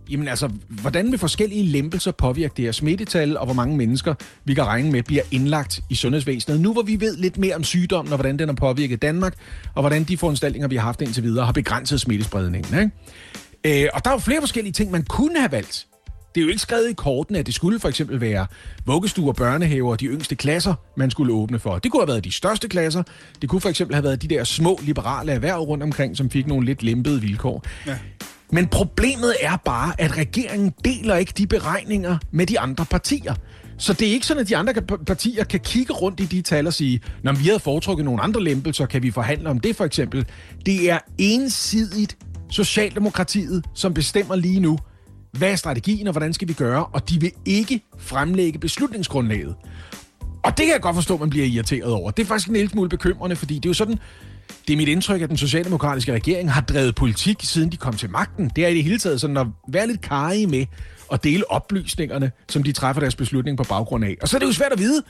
S3: Jamen altså, hvordan vil forskellige lempelser påvirke det her smittetal, og hvor mange mennesker vi kan regne med bliver indlagt i sundhedsvæsenet? Nu hvor vi ved lidt mere om sygdommen, og hvordan den har påvirket Danmark, og hvordan de foranstaltninger, vi har haft indtil videre, har begrænset smittespredningen. Ikke? Øh, og der er jo flere forskellige ting, man kunne have valgt. Det er jo ikke skrevet i korten, at det skulle for eksempel være vuggestuer, børnehaver og de yngste klasser, man skulle åbne for. Det kunne have været de største klasser. Det kunne for eksempel have været de der små liberale erhverv rundt omkring, som fik nogle lidt lempede vilkår. Ja. Men problemet er bare, at regeringen deler ikke de beregninger med de andre partier. Så det er ikke sådan, at de andre partier kan kigge rundt i de tal og sige, når vi havde foretrukket nogle andre lempelser, kan vi forhandle om det for eksempel. Det er ensidigt Socialdemokratiet, som bestemmer lige nu, hvad er strategien og hvordan skal vi gøre, og de vil ikke fremlægge beslutningsgrundlaget. Og det kan jeg godt forstå, at man bliver irriteret over. Det er faktisk en lille smule bekymrende, fordi det er jo sådan, det er mit indtryk, at den socialdemokratiske regering har drevet politik, siden de kom til magten. Det er i det hele taget sådan at være lidt karige med at dele oplysningerne, som de træffer deres beslutning på baggrund af. Og så er det jo svært at vide,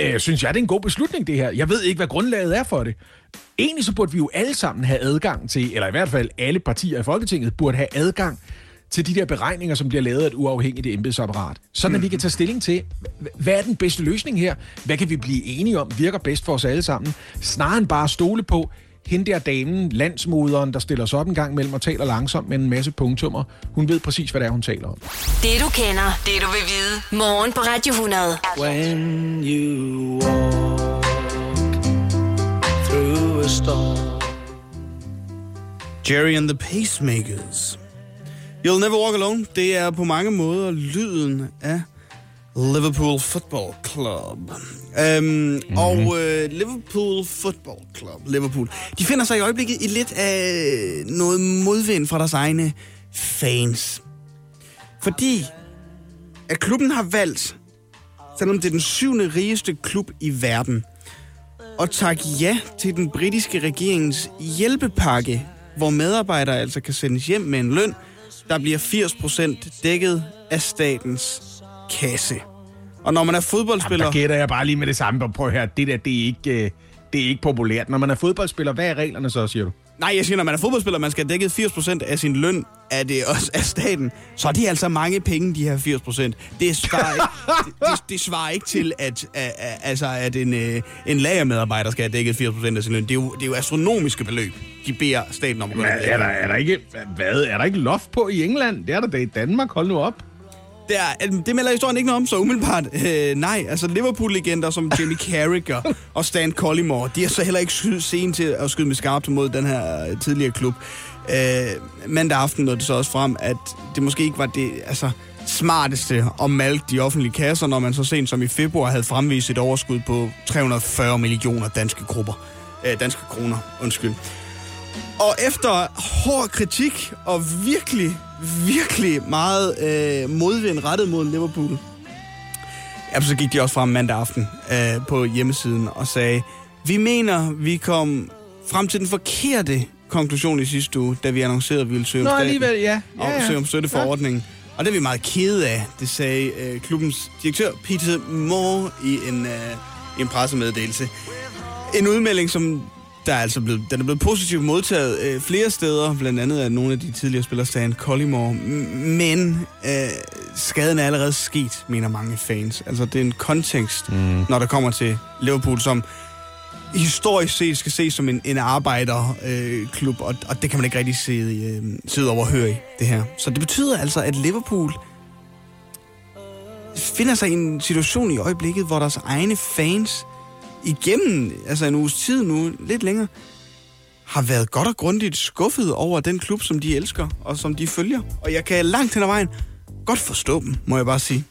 S3: øh, synes jeg, det er en god beslutning, det her. Jeg ved ikke, hvad grundlaget er for det. Egentlig så burde vi jo alle sammen have adgang til, eller i hvert fald alle partier i Folketinget burde have adgang til de der beregninger, som bliver lavet af et uafhængigt embedsapparat. Sådan at vi kan tage stilling til, hvad er den bedste løsning her? Hvad kan vi blive enige om virker bedst for os alle sammen? Snarere end bare stole på, hende der damen, landsmoderen, der stiller sig op en gang mellem og taler langsomt med en masse punktummer. Hun ved præcis, hvad det er, hun taler om.
S1: Det du kender, det du vil vide. Morgen på Radio 100. When you walk
S2: through a storm. Jerry and the Pacemakers. You'll Never Walk Alone, det er på mange måder lyden af Liverpool Football Club. Um, mm-hmm. Og uh, Liverpool Football Club, Liverpool, de finder sig i øjeblikket i lidt af noget modvind fra deres egne fans. Fordi at klubben har valgt, selvom det er den syvende rigeste klub i verden, at takke ja til den britiske regerings hjælpepakke, hvor medarbejdere altså kan sendes hjem med en løn, der bliver 80% dækket af statens kasse. Og når man er fodboldspiller...
S3: Jamen, der gætter jeg bare lige med det samme. Prøv høre, det der, det er ikke, øh, det er ikke populært. Når man er fodboldspiller, hvad er reglerne så, siger du?
S2: Nej, jeg siger, når man er fodboldspiller, man skal have dækket 80% af sin løn af, det også af staten, så er det altså mange penge, de her 80%. Det svarer ikke, det, det, det svarer ikke til, at, at, at, altså, at en, øh, en lagermedarbejder skal have dækket 80% af sin løn. Det er, jo, det er jo astronomiske beløb, de beder staten om at
S3: gøre. Er der, er, der ikke, hvad, er der ikke loft på i England? Det er der da i Danmark. Hold nu op.
S2: Det, er, det melder historien ikke noget om, så umiddelbart. Øh, nej, altså Liverpool-legender som Jimmy Carragher og Stan Collymore, de er så heller ikke skyde sen til at skyde med skarpt mod den her øh, tidligere klub. Øh, mandag aften nåede det så også frem, at det måske ikke var det altså, smarteste at malke de offentlige kasser, når man så sent som i februar havde fremvist et overskud på 340 millioner danske, grupper, øh, danske kroner. Undskyld. Og efter hård kritik og virkelig, virkelig meget øh, modvind rettet mod Liverpool, ja, så gik de også frem mandag aften øh, på hjemmesiden og sagde, vi mener, vi kom frem til den forkerte konklusion i sidste uge, da vi annoncerede, at vi ville søge
S3: om, Nå, alligevel, ja.
S2: Ja, ja. søge om støtteforordningen. Ja. Og det er vi meget kede af, det sagde øh, klubbens direktør Peter Moore i en, øh, en pressemeddelelse. En udmelding, som der er altså blevet, den er blevet positivt modtaget øh, flere steder, blandt andet af nogle af de tidligere spillere, Stan Collymore. Men øh, skaden er allerede sket, mener mange fans. Altså, det er en kontekst, mm. når der kommer til Liverpool, som historisk set skal ses som en, en arbejderklub, øh, og, og det kan man ikke rigtig sidde, øh, sidde over og høre i, det her. Så det betyder altså, at Liverpool finder sig i en situation i øjeblikket, hvor deres egne fans igennem altså en uges tid nu, lidt længere, har været godt og grundigt skuffet over den klub, som de elsker og som de følger. Og jeg kan langt hen ad vejen godt forstå dem, må jeg bare sige.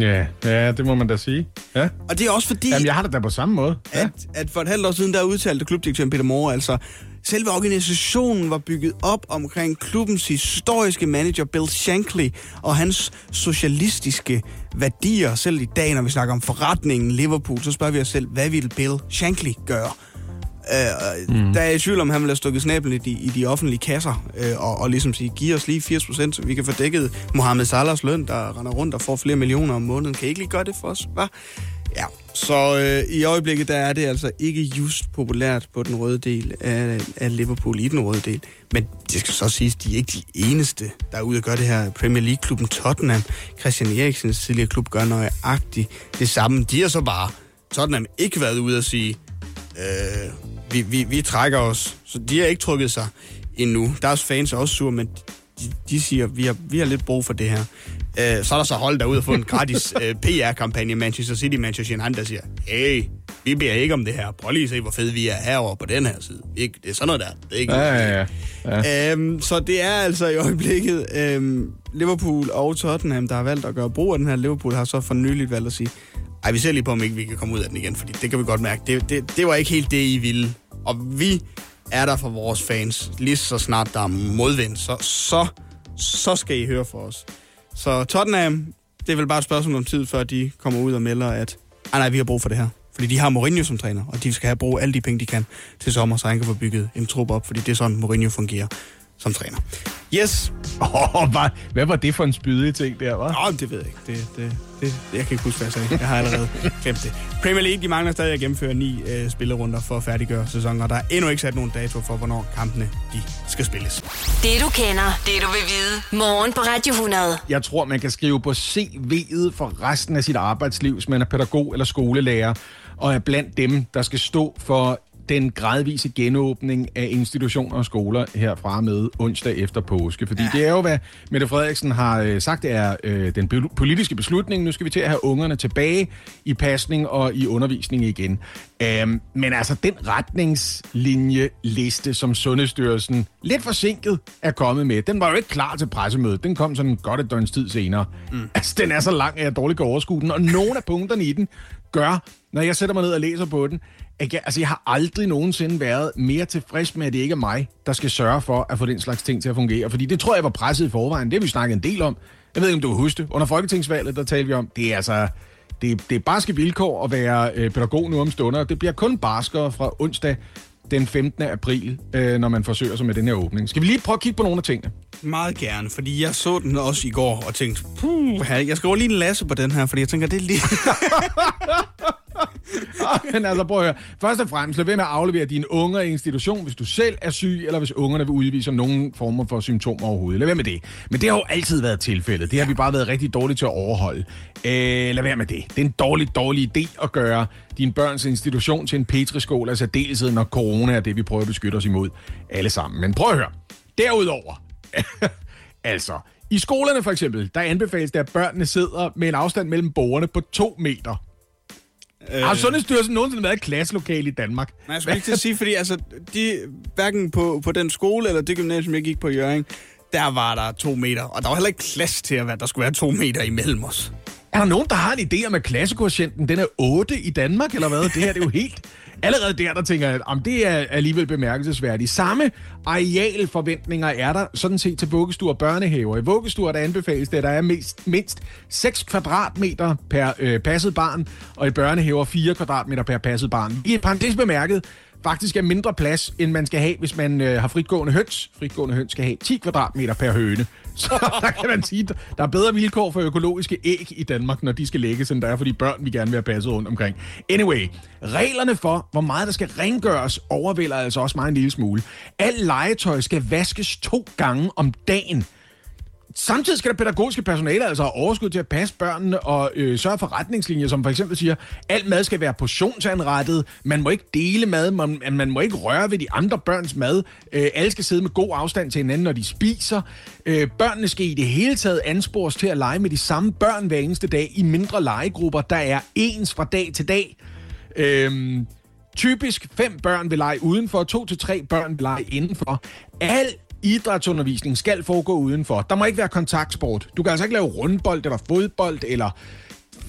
S3: Ja, ja, det må man da sige. Ja.
S2: Og det er også fordi...
S3: Jamen, jeg har det da på samme måde.
S2: Ja. At, at for et halvt år siden, der udtalte klubdirektøren Peter Moore, altså, selve organisationen var bygget op omkring klubbens historiske manager Bill Shankly og hans socialistiske værdier. Selv i dag, når vi snakker om forretningen Liverpool, så spørger vi os selv, hvad ville Bill Shankly gøre? Øh, mm. Der er i tvivl om, han vil have stukket snablen i de, i de offentlige kasser, øh, og, og ligesom sige, giv os lige 80%, så vi kan få dækket Mohamed Salahs løn, der render rundt og får flere millioner om måneden. Kan I ikke lige gøre det for os, hva? Ja, så øh, i øjeblikket, der er det altså ikke just populært på den røde del af, af Liverpool, i den røde del. Men det skal så siges, de er ikke de eneste, der er ude og gøre det her. Premier League-klubben Tottenham, Christian Eriksens tidligere klub, gør nøjagtigt det samme. De har så bare, Tottenham, ikke været ude og sige, øh, vi, vi, vi trækker os. Så de har ikke trykket sig endnu. Deres fans er også sur, men de, de siger, vi har, vi har lidt brug for det her. Øh, så er der så hold derude og få en gratis øh, PR-kampagne Manchester City, Manchester United, der siger, hey, vi beder ikke om det her. Prøv lige at se, hvor fed vi er herover på den her side. Ikke, det er sådan noget der. Det er ikke
S3: ja, ja, ja.
S2: ja. Øhm, så det er altså i øjeblikket øhm, Liverpool og Tottenham, der har valgt at gøre brug af den her. Liverpool har så for nyligt valgt at sige, ej, vi ser lige på, om ikke vi kan komme ud af den igen, fordi det kan vi godt mærke. Det, det, det var ikke helt det, I ville. Og vi er der for vores fans. Lige så snart der er modvind, så, så, så skal I høre for os. Så Tottenham, det er vel bare et spørgsmål om tid, før de kommer ud og melder, at ah, nej, vi har brug for det her. Fordi de har Mourinho som træner, og de skal have brug alle de penge, de kan til sommer, så han kan få bygget en trup op, fordi det er sådan, Mourinho fungerer som træner. Yes.
S3: Oh, hvad, hvad var det for en spydig ting der, var?
S2: Oh, det ved jeg ikke. Det, det, det, jeg kan ikke huske, hvad jeg sagde. Jeg har allerede glemt det. Premier League, de mangler stadig at gennemføre ni øh, spillerunder for at færdiggøre sæsonen, og der er endnu ikke sat nogen dato for, hvornår kampene de skal spilles.
S1: Det du kender, det du vil vide. Morgen på Radio 100.
S3: Jeg tror, man kan skrive på CV'et for resten af sit arbejdsliv, hvis man er pædagog eller skolelærer, og er blandt dem, der skal stå for den gradvise genåbning af institutioner og skoler herfra med onsdag efter påske. Fordi ja. det er jo, hvad Mette Frederiksen har øh, sagt, det er øh, den politiske beslutning. Nu skal vi til at have ungerne tilbage i pasning og i undervisning igen. Um, men altså, den retningslinjeliste, som Sundhedsstyrelsen lidt forsinket er kommet med, den var jo ikke klar til pressemødet. Den kom sådan godt et døgns tid senere. Mm. Altså, den er så lang, at jeg dårligt kan overskue den. Og nogle af punkterne i den gør, når jeg sætter mig ned og læser på den, at jeg, altså, jeg har aldrig nogensinde været mere tilfreds med, at det ikke er mig, der skal sørge for at få den slags ting til at fungere. Fordi det tror jeg var presset i forvejen. Det har vi snakket en del om. Jeg ved ikke, om du kan huske det. Under Folketingsvalget, der talte vi om, det er altså... Det, det er barske vilkår at være øh, pædagog nu om stunder. Det bliver kun barskere fra onsdag den 15. april, øh, når man forsøger sig med den her åbning. Skal vi lige prøve at kigge på nogle af tingene?
S2: Meget gerne, fordi jeg så den også i går og tænkte, puh, jeg skal lige en lasse på den her, fordi jeg tænker, det er lige...
S3: Men altså, prøv at høre. Først og fremmest, lad være med at aflevere dine unger i institution, hvis du selv er syg, eller hvis ungerne vil udvise nogen former for symptomer overhovedet. Lad være med det. Men det har jo altid været tilfældet. Det har vi bare været rigtig dårlige til at overholde. Øh, lad være med det. Det er en dårlig, dårlig idé at gøre din børns institution til en petriskål, altså dels når corona er det, vi prøver at beskytte os imod alle sammen. Men prøv at høre. Derudover, altså, i skolerne for eksempel, der anbefales det, at børnene sidder med en afstand mellem borgerne på to meter. Øh... Har Sundhedsstyrelsen nogensinde været et klasselokale i Danmark?
S2: Nej, jeg skulle ikke til at sige, fordi altså, de, hverken på, på den skole eller det gymnasium, jeg gik på i Jørgen, der var der to meter, og der var heller ikke plads til, at der skulle være to meter imellem os.
S3: Er der nogen, der har en idé om, at klassekoefficienten den er 8 i Danmark, eller hvad? Det her det er jo helt... Allerede der, der tænker jeg, at det er alligevel bemærkelsesværdigt. Samme arealforventninger er der sådan set til vuggestuer og børnehaver. I vuggestuer der anbefales det, at der er mindst, mindst 6 kvadratmeter per øh, passet barn, og i børnehaver 4 kvadratmeter per passet barn. I parentes bemærket, faktisk er mindre plads, end man skal have, hvis man øh, har fritgående høns. Fritgående høns skal have 10 kvadratmeter per høne. Så der kan man sige, der er bedre vilkår for økologiske æg i Danmark, når de skal lægges, end der er for de børn, vi gerne vil have passet rundt omkring. Anyway, reglerne for, hvor meget der skal rengøres, overvælder altså også mig en lille smule. Alt legetøj skal vaskes to gange om dagen. Samtidig skal der pædagogiske personale altså have overskud til at passe børnene og øh, sørge for retningslinjer, som for eksempel siger, alt mad skal være portionsanrettet, man må ikke dele mad, man, man må ikke røre ved de andre børns mad, øh, alle skal sidde med god afstand til hinanden, når de spiser. Øh, børnene skal i det hele taget anspores til at lege med de samme børn hver eneste dag i mindre legegrupper, der er ens fra dag til dag. Øh, Typisk fem børn vil lege udenfor, to til tre børn vil lege indenfor. Alt idrætsundervisning skal foregå udenfor. Der må ikke være kontaktsport. Du kan altså ikke lave rundbold eller fodbold eller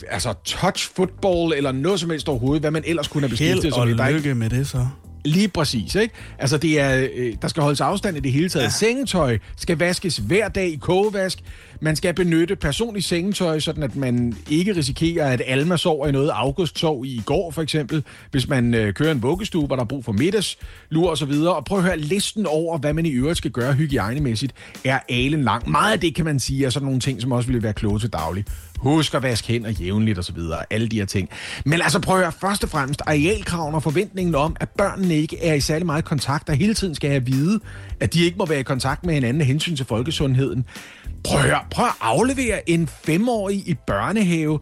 S3: altså touch football eller noget som helst overhovedet, hvad man ellers kunne have beskæftiget
S2: sig med. Held og lykke med det så.
S3: Lige præcis, ikke? Altså, det er, øh, der skal holdes afstand i det hele taget. Ja. Sengetøj skal vaskes hver dag i kogevask. Man skal benytte personligt sengetøj, sådan at man ikke risikerer, at Alma sover i noget, August sov i i går for eksempel, hvis man øh, kører en vuggestue, hvor der er brug for middagslur og så videre. Og prøv at høre, listen over, hvad man i øvrigt skal gøre hygiejnemæssigt, er alen lang. Meget af det kan man sige er sådan nogle ting, som også ville være kloge til daglig. Husk at vaske hænder jævnligt og så videre. Alle de her ting. Men altså prøv at høre, først og fremmest arealkraven og forventningen om, at børnene ikke er i særlig meget kontakt, og hele tiden skal have at vide, at de ikke må være i kontakt med hinanden af hensyn til folkesundheden. Prøv at, prøv at aflevere en femårig i børnehave,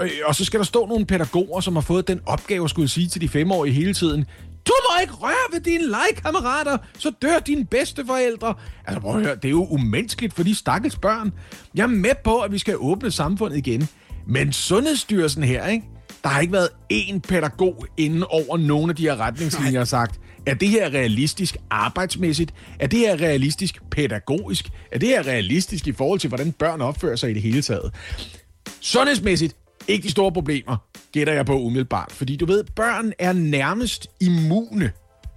S3: øh, og så skal der stå nogle pædagoger, som har fået den opgave, skulle sige til de femårige hele tiden. Du må ikke røre ved dine legekammerater, så dør dine bedste forældre. Altså prøv at høre, det er jo umenneskeligt for de stakkels børn. Jeg er med på, at vi skal åbne samfundet igen. Men Sundhedsstyrelsen her, ikke? Der har ikke været én pædagog inden over nogle af de her retningslinjer sagt, er det her realistisk arbejdsmæssigt? Er det her realistisk pædagogisk? Er det her realistisk i forhold til, hvordan børn opfører sig i det hele taget? Sundhedsmæssigt, ikke de store problemer, gætter jeg på umiddelbart. Fordi du ved, børn er nærmest immune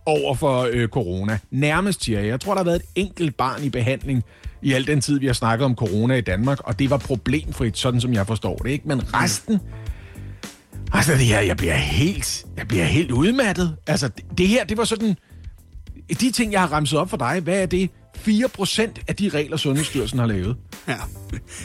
S3: over for øh, corona. Nærmest, siger jeg. Jeg tror, der har været et enkelt barn i behandling i al den tid, vi har snakket om corona i Danmark, og det var problemfrit, sådan som jeg forstår det. Ikke? Men resten... Altså, det her, jeg bliver helt, jeg bliver helt udmattet. Altså, det, det her, det var sådan... De ting, jeg har ramset op for dig, hvad er det? 4% af de regler, Sundhedsstyrelsen har lavet.
S2: Ja.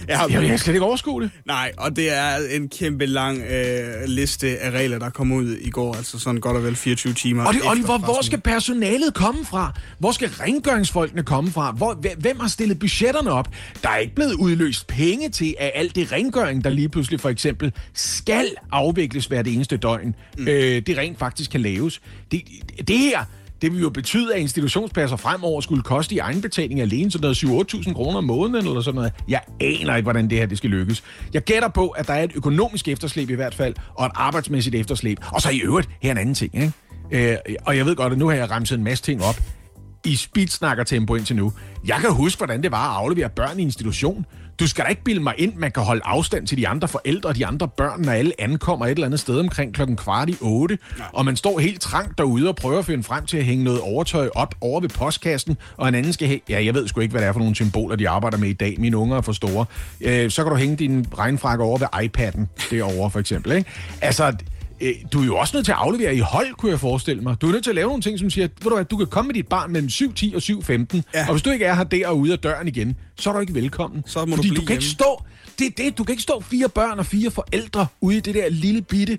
S3: Jeg, har, jeg, jeg skal ikke overskue det.
S2: Nej, og det er en kæmpe lang øh, liste af regler, der kom ud i går, altså sådan godt og vel 24 timer.
S3: Og det, Oliver, hvor skal personalet komme fra? Hvor skal rengøringsfolkene komme fra? Hvor, hvem har stillet budgetterne op? Der er ikke blevet udløst penge til, at alt det rengøring, der lige pludselig for eksempel skal afvikles hvert eneste døgn, mm. øh, det rent faktisk kan laves. Det, det her det vil jo betyde, at institutionspladser fremover skulle koste i egenbetaling alene sådan noget 7-8.000 kroner om måneden eller sådan noget. Jeg aner ikke, hvordan det her det skal lykkes. Jeg gætter på, at der er et økonomisk efterslæb i hvert fald, og et arbejdsmæssigt efterslæb. Og så i øvrigt, her en anden ting. Ikke? Øh, og jeg ved godt, at nu har jeg ramset en masse ting op i speedsnakker-tempo indtil nu. Jeg kan huske, hvordan det var at aflevere børn i institution. Du skal da ikke bilde mig ind, man kan holde afstand til de andre forældre og de andre børn, når alle ankommer et eller andet sted omkring klokken kvart i otte. Og man står helt trangt derude og prøver at finde frem til at hænge noget overtøj op over ved postkassen, og en anden skal hænge... Ja, jeg ved sgu ikke, hvad det er for nogle symboler, de arbejder med i dag. Mine unger er for store. Øh, så kan du hænge din regnfrakke over ved iPad'en derovre, for eksempel. Ikke? Altså, Øh, du er jo også nødt til at aflevere i hold, kunne jeg forestille mig. Du er nødt til at lave nogle ting, som siger, ved du hvad, du kan komme med dit barn mellem 7.10 og 7.15, ja. og hvis du ikke er her der og ude af døren igen, så er du ikke velkommen.
S2: Så må
S3: Fordi
S2: du,
S3: du kan ikke stå, det er det, du kan ikke stå fire børn og fire forældre ude i det der lille bitte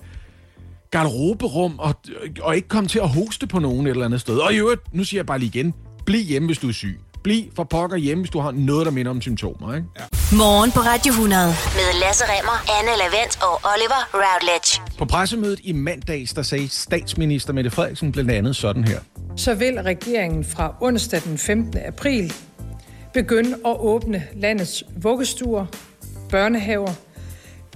S3: garderoberum og, og ikke komme til at hoste på nogen et eller andet sted. Og i øvrigt, nu siger jeg bare lige igen, bliv hjemme, hvis du er syg. Bliv for pokker hjemme, hvis du har noget, der minder om symptomer. Ikke? Ja.
S1: Morgen på Radio 100 med Lasse Remmer, Anne Lavendt og Oliver Routledge.
S3: På pressemødet i mandags, der sagde statsminister Mette Frederiksen blandt andet sådan her.
S4: Så vil regeringen fra onsdag den 15. april begynde at åbne landets vuggestuer, børnehaver,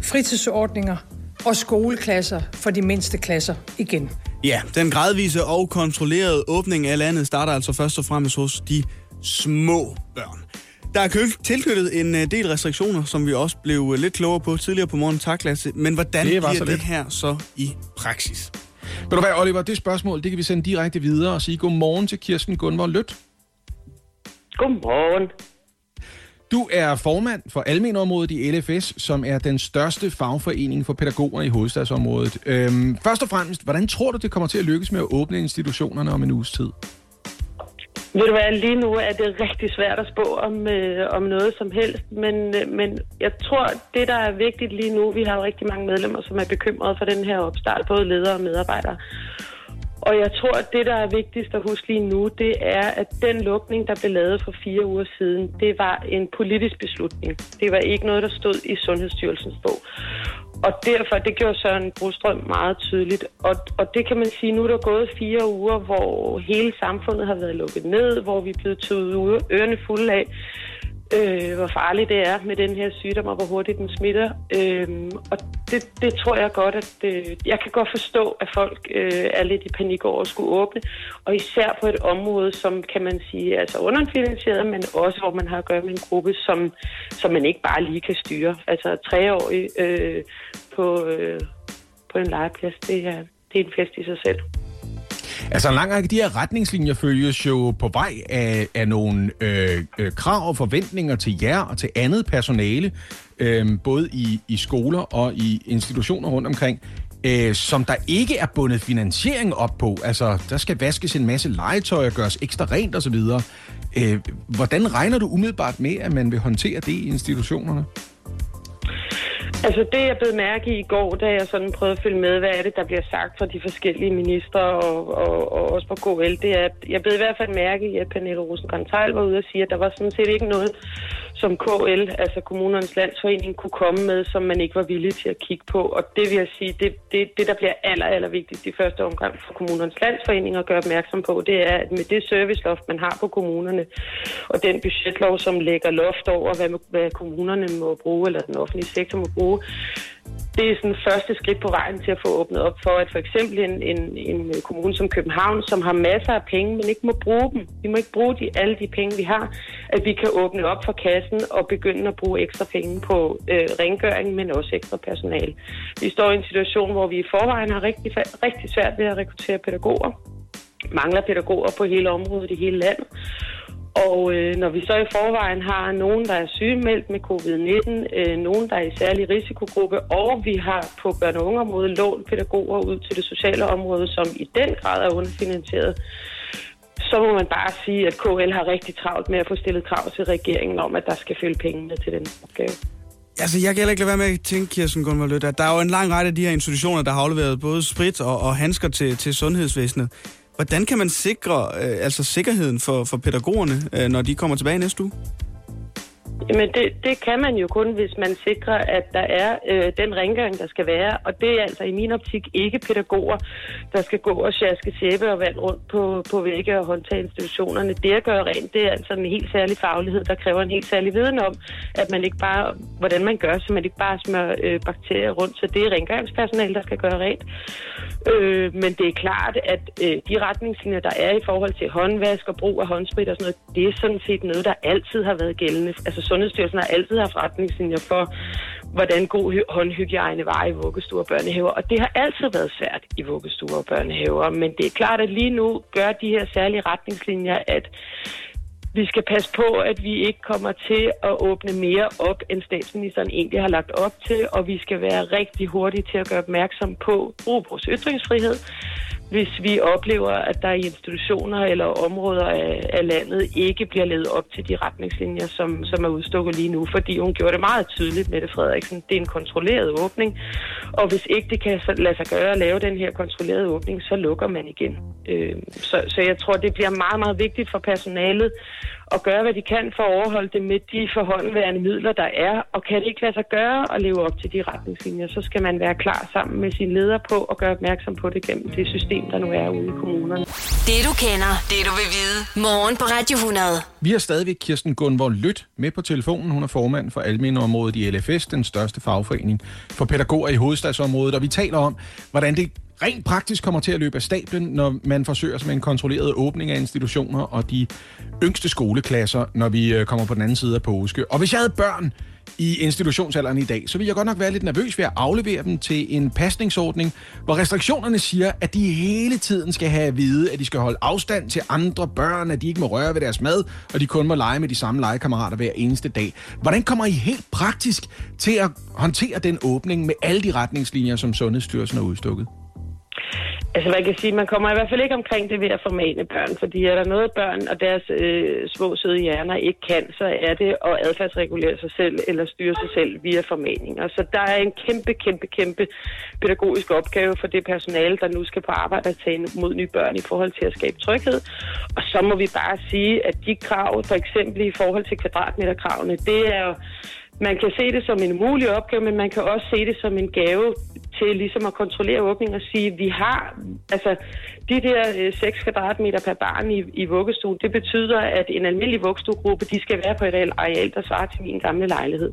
S4: fritidsordninger og skoleklasser for de mindste klasser igen.
S2: Ja, den gradvise og kontrollerede åbning af landet starter altså først og fremmest hos de små børn. Der er tilknyttet en øh, del restriktioner, som vi også blev øh, lidt klogere på tidligere på morgen. Tak, Lasse. Men hvordan det bliver det her så i praksis?
S3: Ved du hvad, Oliver, det spørgsmål, det kan vi sende direkte videre og sige godmorgen til Kirsten Gunvor Lødt.
S8: Godmorgen.
S3: Du er formand for Almenområdet i LFS, som er den største fagforening for pædagoger i hovedstadsområdet. Øhm, først og fremmest, hvordan tror du, det kommer til at lykkes med at åbne institutionerne om en uges tid?
S8: Ved du hvad, lige nu er det rigtig svært at spå om, øh, om noget som helst, men, øh, men jeg tror, det der er vigtigt lige nu, vi har jo rigtig mange medlemmer, som er bekymrede for den her opstart, både ledere og medarbejdere. Og jeg tror, at det, der er vigtigst at huske lige nu, det er, at den lukning, der blev lavet for fire uger siden, det var en politisk beslutning. Det var ikke noget, der stod i Sundhedsstyrelsens bog. Og derfor, det gjorde Søren Brostrøm meget tydeligt. Og, og det kan man sige, nu er der gået fire uger, hvor hele samfundet har været lukket ned, hvor vi er blevet taget ørerne fulde af, øh, hvor farligt det er med den her sygdom, og hvor hurtigt den smitter. Øh, og det, det tror jeg godt, at øh, jeg kan godt forstå, at folk øh, er lidt i panik over at skulle åbne. Og især på et område, som kan man sige er altså underfinansieret, men også hvor man har at gøre med en gruppe, som, som man ikke bare lige kan styre. Altså treårige øh, på, øh, på en legeplads, det er, det er en fest i sig selv.
S3: Altså en lang række af de her retningslinjer følges jo på vej af, af nogle øh, øh, krav og forventninger til jer og til andet personale, øh, både i, i skoler og i institutioner rundt omkring, øh, som der ikke er bundet finansiering op på. Altså, der skal vaskes en masse legetøj og gøres ekstra rent osv. Øh, hvordan regner du umiddelbart med, at man vil håndtere det i institutionerne?
S8: Altså det, jeg blev mærke i i går, da jeg sådan prøvede at følge med, hvad er det, der bliver sagt fra de forskellige ministre og, og, og også på KL, det er, at jeg blev i hvert fald mærke i, at Pernille rosenkrantz var ude og sige, at der var sådan set ikke noget, som KL, altså kommunernes landsforening, kunne komme med, som man ikke var villig til at kigge på. Og det vil jeg sige, det, det, det der bliver aller, aller vigtigst i første omgang for kommunernes landsforening at gøre opmærksom på, det er, at med det serviceloft, man har på kommunerne, og den budgetlov, som lægger loft over, hvad, hvad kommunerne må bruge, eller den offentlige sektor må bruge, det er sådan første skridt på vejen til at få åbnet op for, at for eksempel en, en, en kommune som København, som har masser af penge, men ikke må bruge dem. Vi må ikke bruge de, alle de penge, vi har, at vi kan åbne op for kassen og begynde at bruge ekstra penge på øh, rengøring, men også ekstra personal. Vi står i en situation, hvor vi i forvejen har rigtig, rigtig svært ved at rekruttere pædagoger. Mangler pædagoger på hele området i hele landet. Og øh, når vi så i forvejen har nogen, der er sygemeldt med covid-19, øh, nogen, der er i særlig risikogruppe, og vi har på børne- og ungeområdet lånt pædagoger ud til det sociale område, som i den grad er underfinansieret, så må man bare sige, at KL har rigtig travlt med at få stillet krav til regeringen om, at der skal følge pengene til den opgave.
S2: Altså, jeg kan heller ikke lade være med at tænke, Kirsten Gunvar Lødt, at der er jo en lang række af de her institutioner, der har afleveret både sprit og, og handsker til, til sundhedsvæsenet. Hvordan kan man sikre øh, altså sikkerheden for, for pædagogerne, øh, når de kommer tilbage næste uge?
S8: Jamen det, det kan man jo kun, hvis man sikrer, at der er øh, den rengøring, der skal være. Og det er altså i min optik ikke pædagoger, der skal gå og sjaske sæbe og vand rundt på, på vægge og håndtage institutionerne. Det at gøre rent, det er altså en helt særlig faglighed, der kræver en helt særlig viden om, at man ikke bare, hvordan man gør, så man ikke bare smører øh, bakterier rundt. Så det er rengøringspersonale, der skal gøre rent. Øh, men det er klart, at øh, de retningslinjer, der er i forhold til håndvask og brug af håndsprit og sådan noget, det er sådan set noget, der altid har været gældende. Altså Sundhedsstyrelsen har altid haft retningslinjer for, hvordan god håndhygiejne var i vuggestuer og børnehaver, og det har altid været svært i vuggestuer og børnehaver, men det er klart, at lige nu gør de her særlige retningslinjer, at vi skal passe på, at vi ikke kommer til at åbne mere op, end statsministeren egentlig har lagt op til, og vi skal være rigtig hurtige til at gøre opmærksom på brug vores ytringsfrihed, hvis vi oplever, at der i institutioner eller områder af, af landet ikke bliver levet op til de retningslinjer, som, som er udstukket lige nu, fordi hun gjorde det meget tydeligt, Mette Frederiksen. Det er en kontrolleret åbning, og hvis ikke det kan lade sig gøre at lave den her kontrollerede åbning, så lukker man igen. Øh, så, så jeg tror, det bliver meget, meget vigtigt for personalet at gøre, hvad de kan for at overholde det med de forhåndværende midler, der er. Og kan det ikke lade sig gøre at leve op til de retningslinjer, så skal man være klar sammen med sine ledere på at gøre opmærksom på det gennem det system, der nu er ude i kommunerne.
S1: Det du kender, det du vil vide. Morgen på Radio 100.
S3: Vi har stadigvæk Kirsten Gunvor Lyt med på telefonen. Hun er formand for almenområdet i LFS, den største fagforening for pædagoger i hovedstadsområdet. Og vi taler om, hvordan det rent praktisk kommer til at løbe af stablen, når man forsøger med en kontrolleret åbning af institutioner og de yngste skoleklasser, når vi øh, kommer på den anden side af påske. Og hvis jeg havde børn i institutionsalderen i dag, så ville jeg godt nok være lidt nervøs ved at aflevere dem til en pasningsordning, hvor restriktionerne siger, at de hele tiden skal have at vide, at de skal holde afstand til andre børn, at de ikke må røre ved deres mad, og de kun må lege med de samme legekammerater hver eneste dag. Hvordan kommer I helt praktisk til at håndtere den åbning med alle de retningslinjer, som Sundhedsstyrelsen har udstukket?
S8: Altså man kan sige, man kommer i hvert fald ikke omkring det ved at formane børn, fordi er der noget børn og deres øh, små søde hjerner ikke kan, så er det at adfærdsregulere sig selv eller styre sig selv via formaninger. Så der er en kæmpe, kæmpe, kæmpe pædagogisk opgave for det personale, der nu skal på arbejde at tage mod nye børn i forhold til at skabe tryghed. Og så må vi bare sige, at de krav, for eksempel i forhold til kvadratmeterkravene, det er jo man kan se det som en mulig opgave, men man kan også se det som en gave til ligesom at kontrollere åbningen og sige, vi har, altså de der øh, 6 kvadratmeter per barn i, i vuggestue, det betyder, at en almindelig vuggestuegruppe, de skal være på et areal, der svarer til min gamle lejlighed.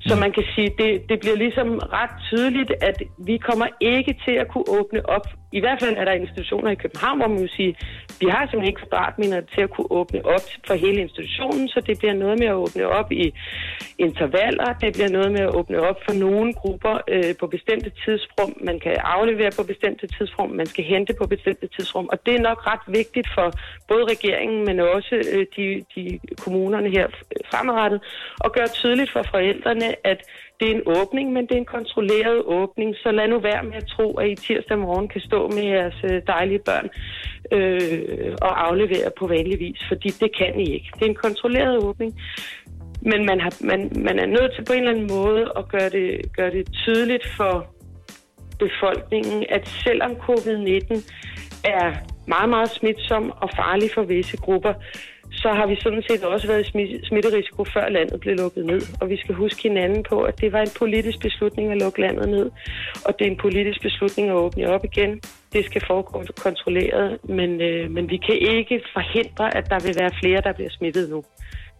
S8: Så man kan sige, det, det bliver ligesom ret tydeligt, at vi kommer ikke til at kunne åbne op. I hvert fald er der institutioner i København, hvor man vil sige, vi har simpelthen ikke kvadratmeter til at kunne åbne op for hele institutionen, så det bliver noget med at åbne op i intervaller, det bliver noget med at åbne op for nogle grupper øh, på bestemte tidsrum, man kan aflevere på bestemte tidsrum, man skal hente på bestemte tidsrum, og det er nok ret vigtigt for både regeringen, men også øh, de, de kommunerne her fremadrettet, at gøre tydeligt for forældrene, at det er en åbning, men det er en kontrolleret åbning, så lad nu være med at tro, at I tirsdag morgen kan stå med jeres øh, dejlige børn øh, og aflevere på vanlig vis, fordi det kan I ikke. Det er en kontrolleret åbning. Men man, har, man, man er nødt til på en eller anden måde at gøre det, gøre det tydeligt for befolkningen, at selvom covid-19 er meget, meget smitsom og farlig for visse grupper, så har vi sådan set også været i smitterisiko, før landet blev lukket ned. Og vi skal huske hinanden på, at det var en politisk beslutning at lukke landet ned, og det er en politisk beslutning at åbne op igen. Det skal foregå kontrolleret, men, øh, men vi kan ikke forhindre, at der vil være flere, der bliver smittet nu.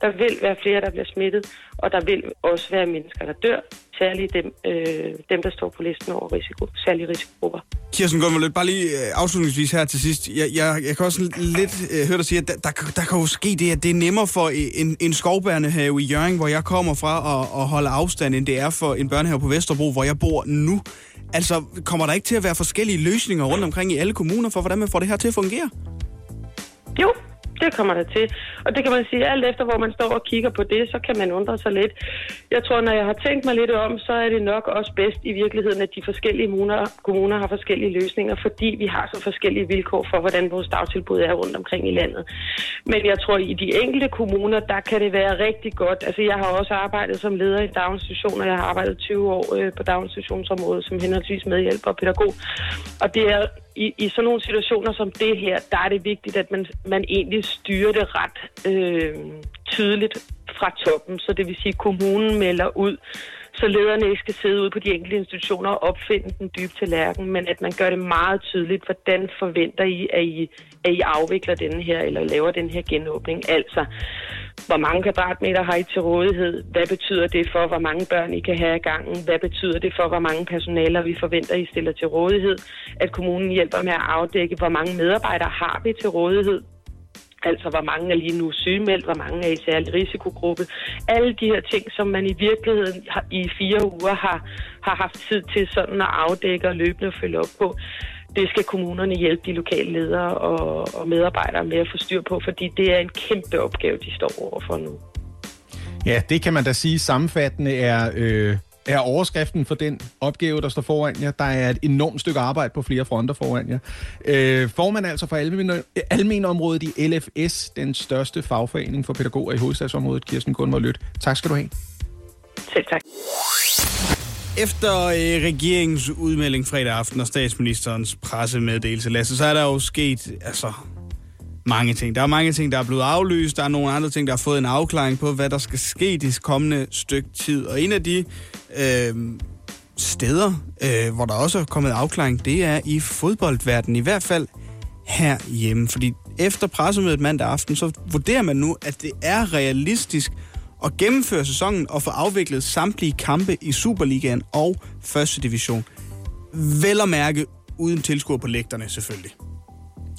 S8: Der vil være flere, der bliver smittet, og der vil også være mennesker, der dør. Særligt dem, øh, dem der står på listen over risiko, særlige risikogrupper.
S2: Kirsten Gunvald, bare lige øh, afslutningsvis her til sidst. Jeg, jeg, jeg kan også lidt øh, høre dig sige, at der, der, der kan jo ske det, at det er nemmere for en, en skovbærnehave i Jørgen, hvor jeg kommer fra, at, at holde afstand, end det er for en børnehave på Vesterbro, hvor jeg bor nu. Altså, kommer der ikke til at være forskellige løsninger rundt omkring i alle kommuner for, hvordan man får det her til at fungere?
S8: Jo, det kommer der til. Og det kan man sige, alt efter hvor man står og kigger på det, så kan man undre sig lidt. Jeg tror, når jeg har tænkt mig lidt om, så er det nok også bedst i virkeligheden, at de forskellige kommuner, kommuner har forskellige løsninger, fordi vi har så forskellige vilkår for, hvordan vores dagtilbud er rundt omkring i landet. Men jeg tror, i de enkelte kommuner, der kan det være rigtig godt. Altså, jeg har også arbejdet som leder i daginstitutioner. Jeg har arbejdet 20 år øh, på daginstitutionsområdet som henholdsvis medhjælper og pædagog. Og det er i, i sådan nogle situationer som det her, der er det vigtigt, at man, man egentlig styrer det ret øh, tydeligt fra toppen. Så det vil sige, at kommunen melder ud, så lederne ikke skal sidde ude på de enkelte institutioner og opfinde den dybe tallerken, men at man gør det meget tydeligt, hvordan forventer I, at I, at I afvikler den her, eller laver den her genåbning. Altså, hvor mange kvadratmeter har I til rådighed? Hvad betyder det for, hvor mange børn I kan have i gangen? Hvad betyder det for, hvor mange personaler vi forventer, I stiller til rådighed? At kommunen hjælper med at afdække, hvor mange medarbejdere har vi til rådighed? Altså, hvor mange er lige nu sygemeldt, hvor mange er i særlig risikogruppe. Alle de her ting, som man i virkeligheden i fire uger har, har haft tid til sådan at afdække og løbende følge op på det skal kommunerne hjælpe de lokale ledere og, og medarbejdere med at få styr på, fordi det er en kæmpe opgave, de står overfor nu.
S3: Ja, det kan man da sige sammenfattende er, øh, er overskriften for den opgave, der står foran jer. Der er et enormt stykke arbejde på flere fronter foran jer. Øh, formand altså for almenområdet i LFS, den største fagforening for pædagoger i hovedstadsområdet, Kirsten Gunvor Lødt. Tak skal du have.
S8: Selv tak.
S2: Efter øh, regeringens udmelding fredag aften og statsministerens pressemeddelelse, Lasse, så er der jo sket altså, mange ting. Der er mange ting, der er blevet aflyst. Der er nogle andre ting, der har fået en afklaring på, hvad der skal ske det kommende stykke tid. Og en af de øh, steder, øh, hvor der også er kommet afklaring, det er i fodboldverdenen. I hvert fald herhjemme. Fordi efter pressemødet mandag aften, så vurderer man nu, at det er realistisk at gennemføre sæsonen og få afviklet samtlige kampe i Superligaen og første division. Vel at mærke uden tilskuer på lægterne selvfølgelig.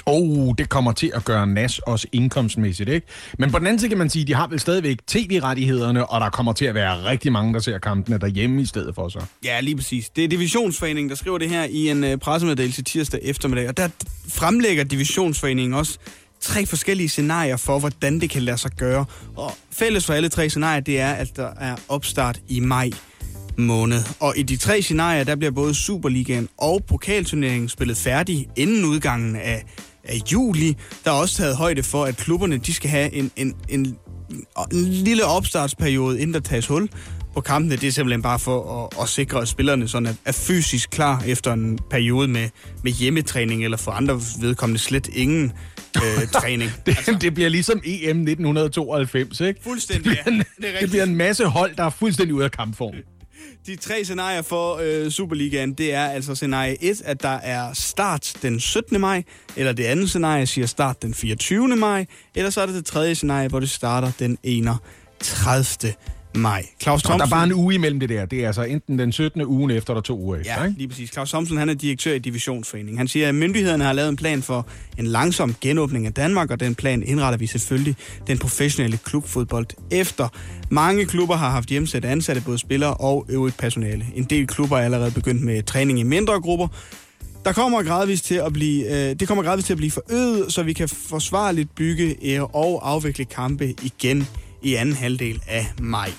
S3: Oh, det kommer til at gøre NAS også indkomstmæssigt, ikke? Men på den anden side kan man sige, at de har vel stadigvæk tv-rettighederne, og der kommer til at være rigtig mange, der ser kampene derhjemme i stedet for så.
S2: Ja, lige præcis. Det er Divisionsforeningen, der skriver det her i en øh, pressemeddelelse tirsdag eftermiddag, og der fremlægger Divisionsforeningen også tre forskellige scenarier for, hvordan det kan lade sig gøre. Og fælles for alle tre scenarier, det er, at der er opstart i maj måned. Og i de tre scenarier, der bliver både Superligaen og pokalturneringen spillet færdig inden udgangen af, af juli. Der er også taget højde for, at klubberne de skal have en, en, en, en lille opstartsperiode, inden der tages hul på kampene. Det er simpelthen bare for at, at sikre, at spillerne sådan er, er fysisk klar efter en periode med, med hjemmetræning, eller for andre vedkommende slet ingen øh, træning.
S3: det, altså, det bliver ligesom EM 1992, ikke?
S2: Fuldstændig,
S3: det bliver, en, ja. Det, det bliver en masse hold, der er fuldstændig ude af kampform.
S2: De tre scenarier for øh, Superligaen, det er altså scenarie 1, at der er start den 17. maj, eller det andet scenarie siger start den 24. maj, eller så er det det tredje scenarie, hvor det starter den 31 maj.
S3: Claus Thomsen, der er bare en uge imellem det der. Det er altså enten den 17. ugen efter, eller to uger efter.
S2: Ja,
S3: ikke?
S2: lige præcis. Claus Thomsen han er direktør i Divisionsforeningen. Han siger, at myndighederne har lavet en plan for en langsom genåbning af Danmark, og den plan indretter vi selvfølgelig den professionelle klubfodbold efter. Mange klubber har haft hjemsat ansatte, både spillere og øvrigt personale. En del klubber er allerede begyndt med træning i mindre grupper, der kommer gradvist til at blive, øh, det kommer gradvist til at blive forøget, så vi kan forsvarligt bygge øh, og afvikle kampe igen i anden halvdel af maj.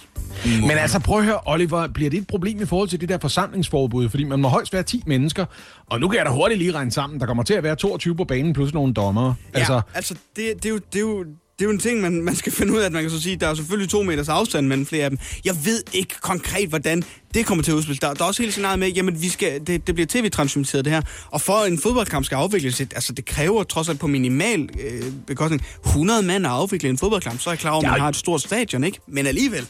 S3: Men altså prøv at høre, Oliver, bliver det et problem i forhold til det der forsamlingsforbud? Fordi man må højst være 10 mennesker, og nu kan jeg da hurtigt lige regne sammen. Der kommer til at være 22 på banen plus nogle dommer.
S2: Ja, altså, altså det, det, er jo, det er jo det er jo en ting, man, man skal finde ud af, at man kan så sige, der er selvfølgelig to meters afstand mellem flere af dem. Jeg ved ikke konkret, hvordan det kommer til at udspille. Der, der er også hele scenariet med, jamen vi skal, det, det bliver tv-transmitteret det her, og for en fodboldkamp skal afvikles, altså det kræver trods alt på minimal øh, bekostning 100 mand at afvikle en fodboldkamp, så er jeg klar over, at man har et stort stadion, ikke? Men alligevel.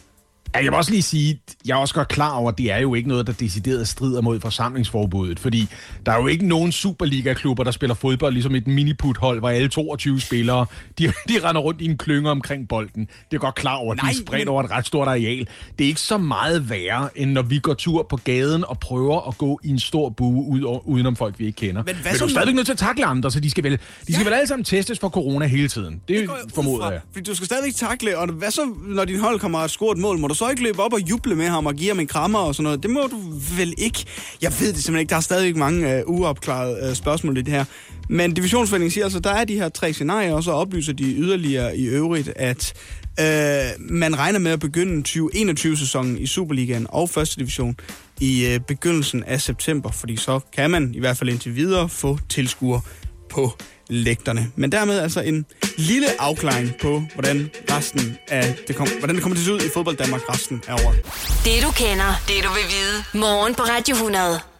S3: Ja, jeg vil også lige sige, jeg er også godt klar over, at det er jo ikke noget, der decideret strider mod forsamlingsforbuddet, fordi der er jo ikke nogen Superliga-klubber, der spiller fodbold, ligesom et miniput-hold, hvor alle 22 spillere, de, de render rundt i en klynge omkring bolden. Det er godt klar over, at de er spredt over et ret stort areal. Det er ikke så meget værre, end når vi går tur på gaden og prøver at gå i en stor bue ud, udenom folk, vi ikke kender. Men, hvad men du er stadigvæk nødt til at takle andre, så de skal vel, de skal ja. vel alle sammen testes for corona hele tiden. Det, det formoder jeg.
S2: Fordi du skal stadigvæk takle, og hvad så, når din hold kommer og score et mål? Må du så ikke løbe op og juble med ham og give ham en krammer og sådan noget? Det må du vel ikke? Jeg ved det simpelthen ikke. Der er stadigvæk mange øh, uopklarede øh, spørgsmål i det her. Men divisionsforeningen siger altså, der er de her tre scenarier, og så oplyser de yderligere i øvrigt, at øh, man regner med at begynde 2021-sæsonen i Superligaen og første division i øh, begyndelsen af september, fordi så kan man i hvert fald indtil videre få tilskuer på lægterne. Men dermed altså en lille afklaring på, hvordan resten af det, kom, hvordan det kommer til at se ud i fodbold Danmark resten af året.
S1: Det du kender, det du vil vide. Morgen på Radio 100.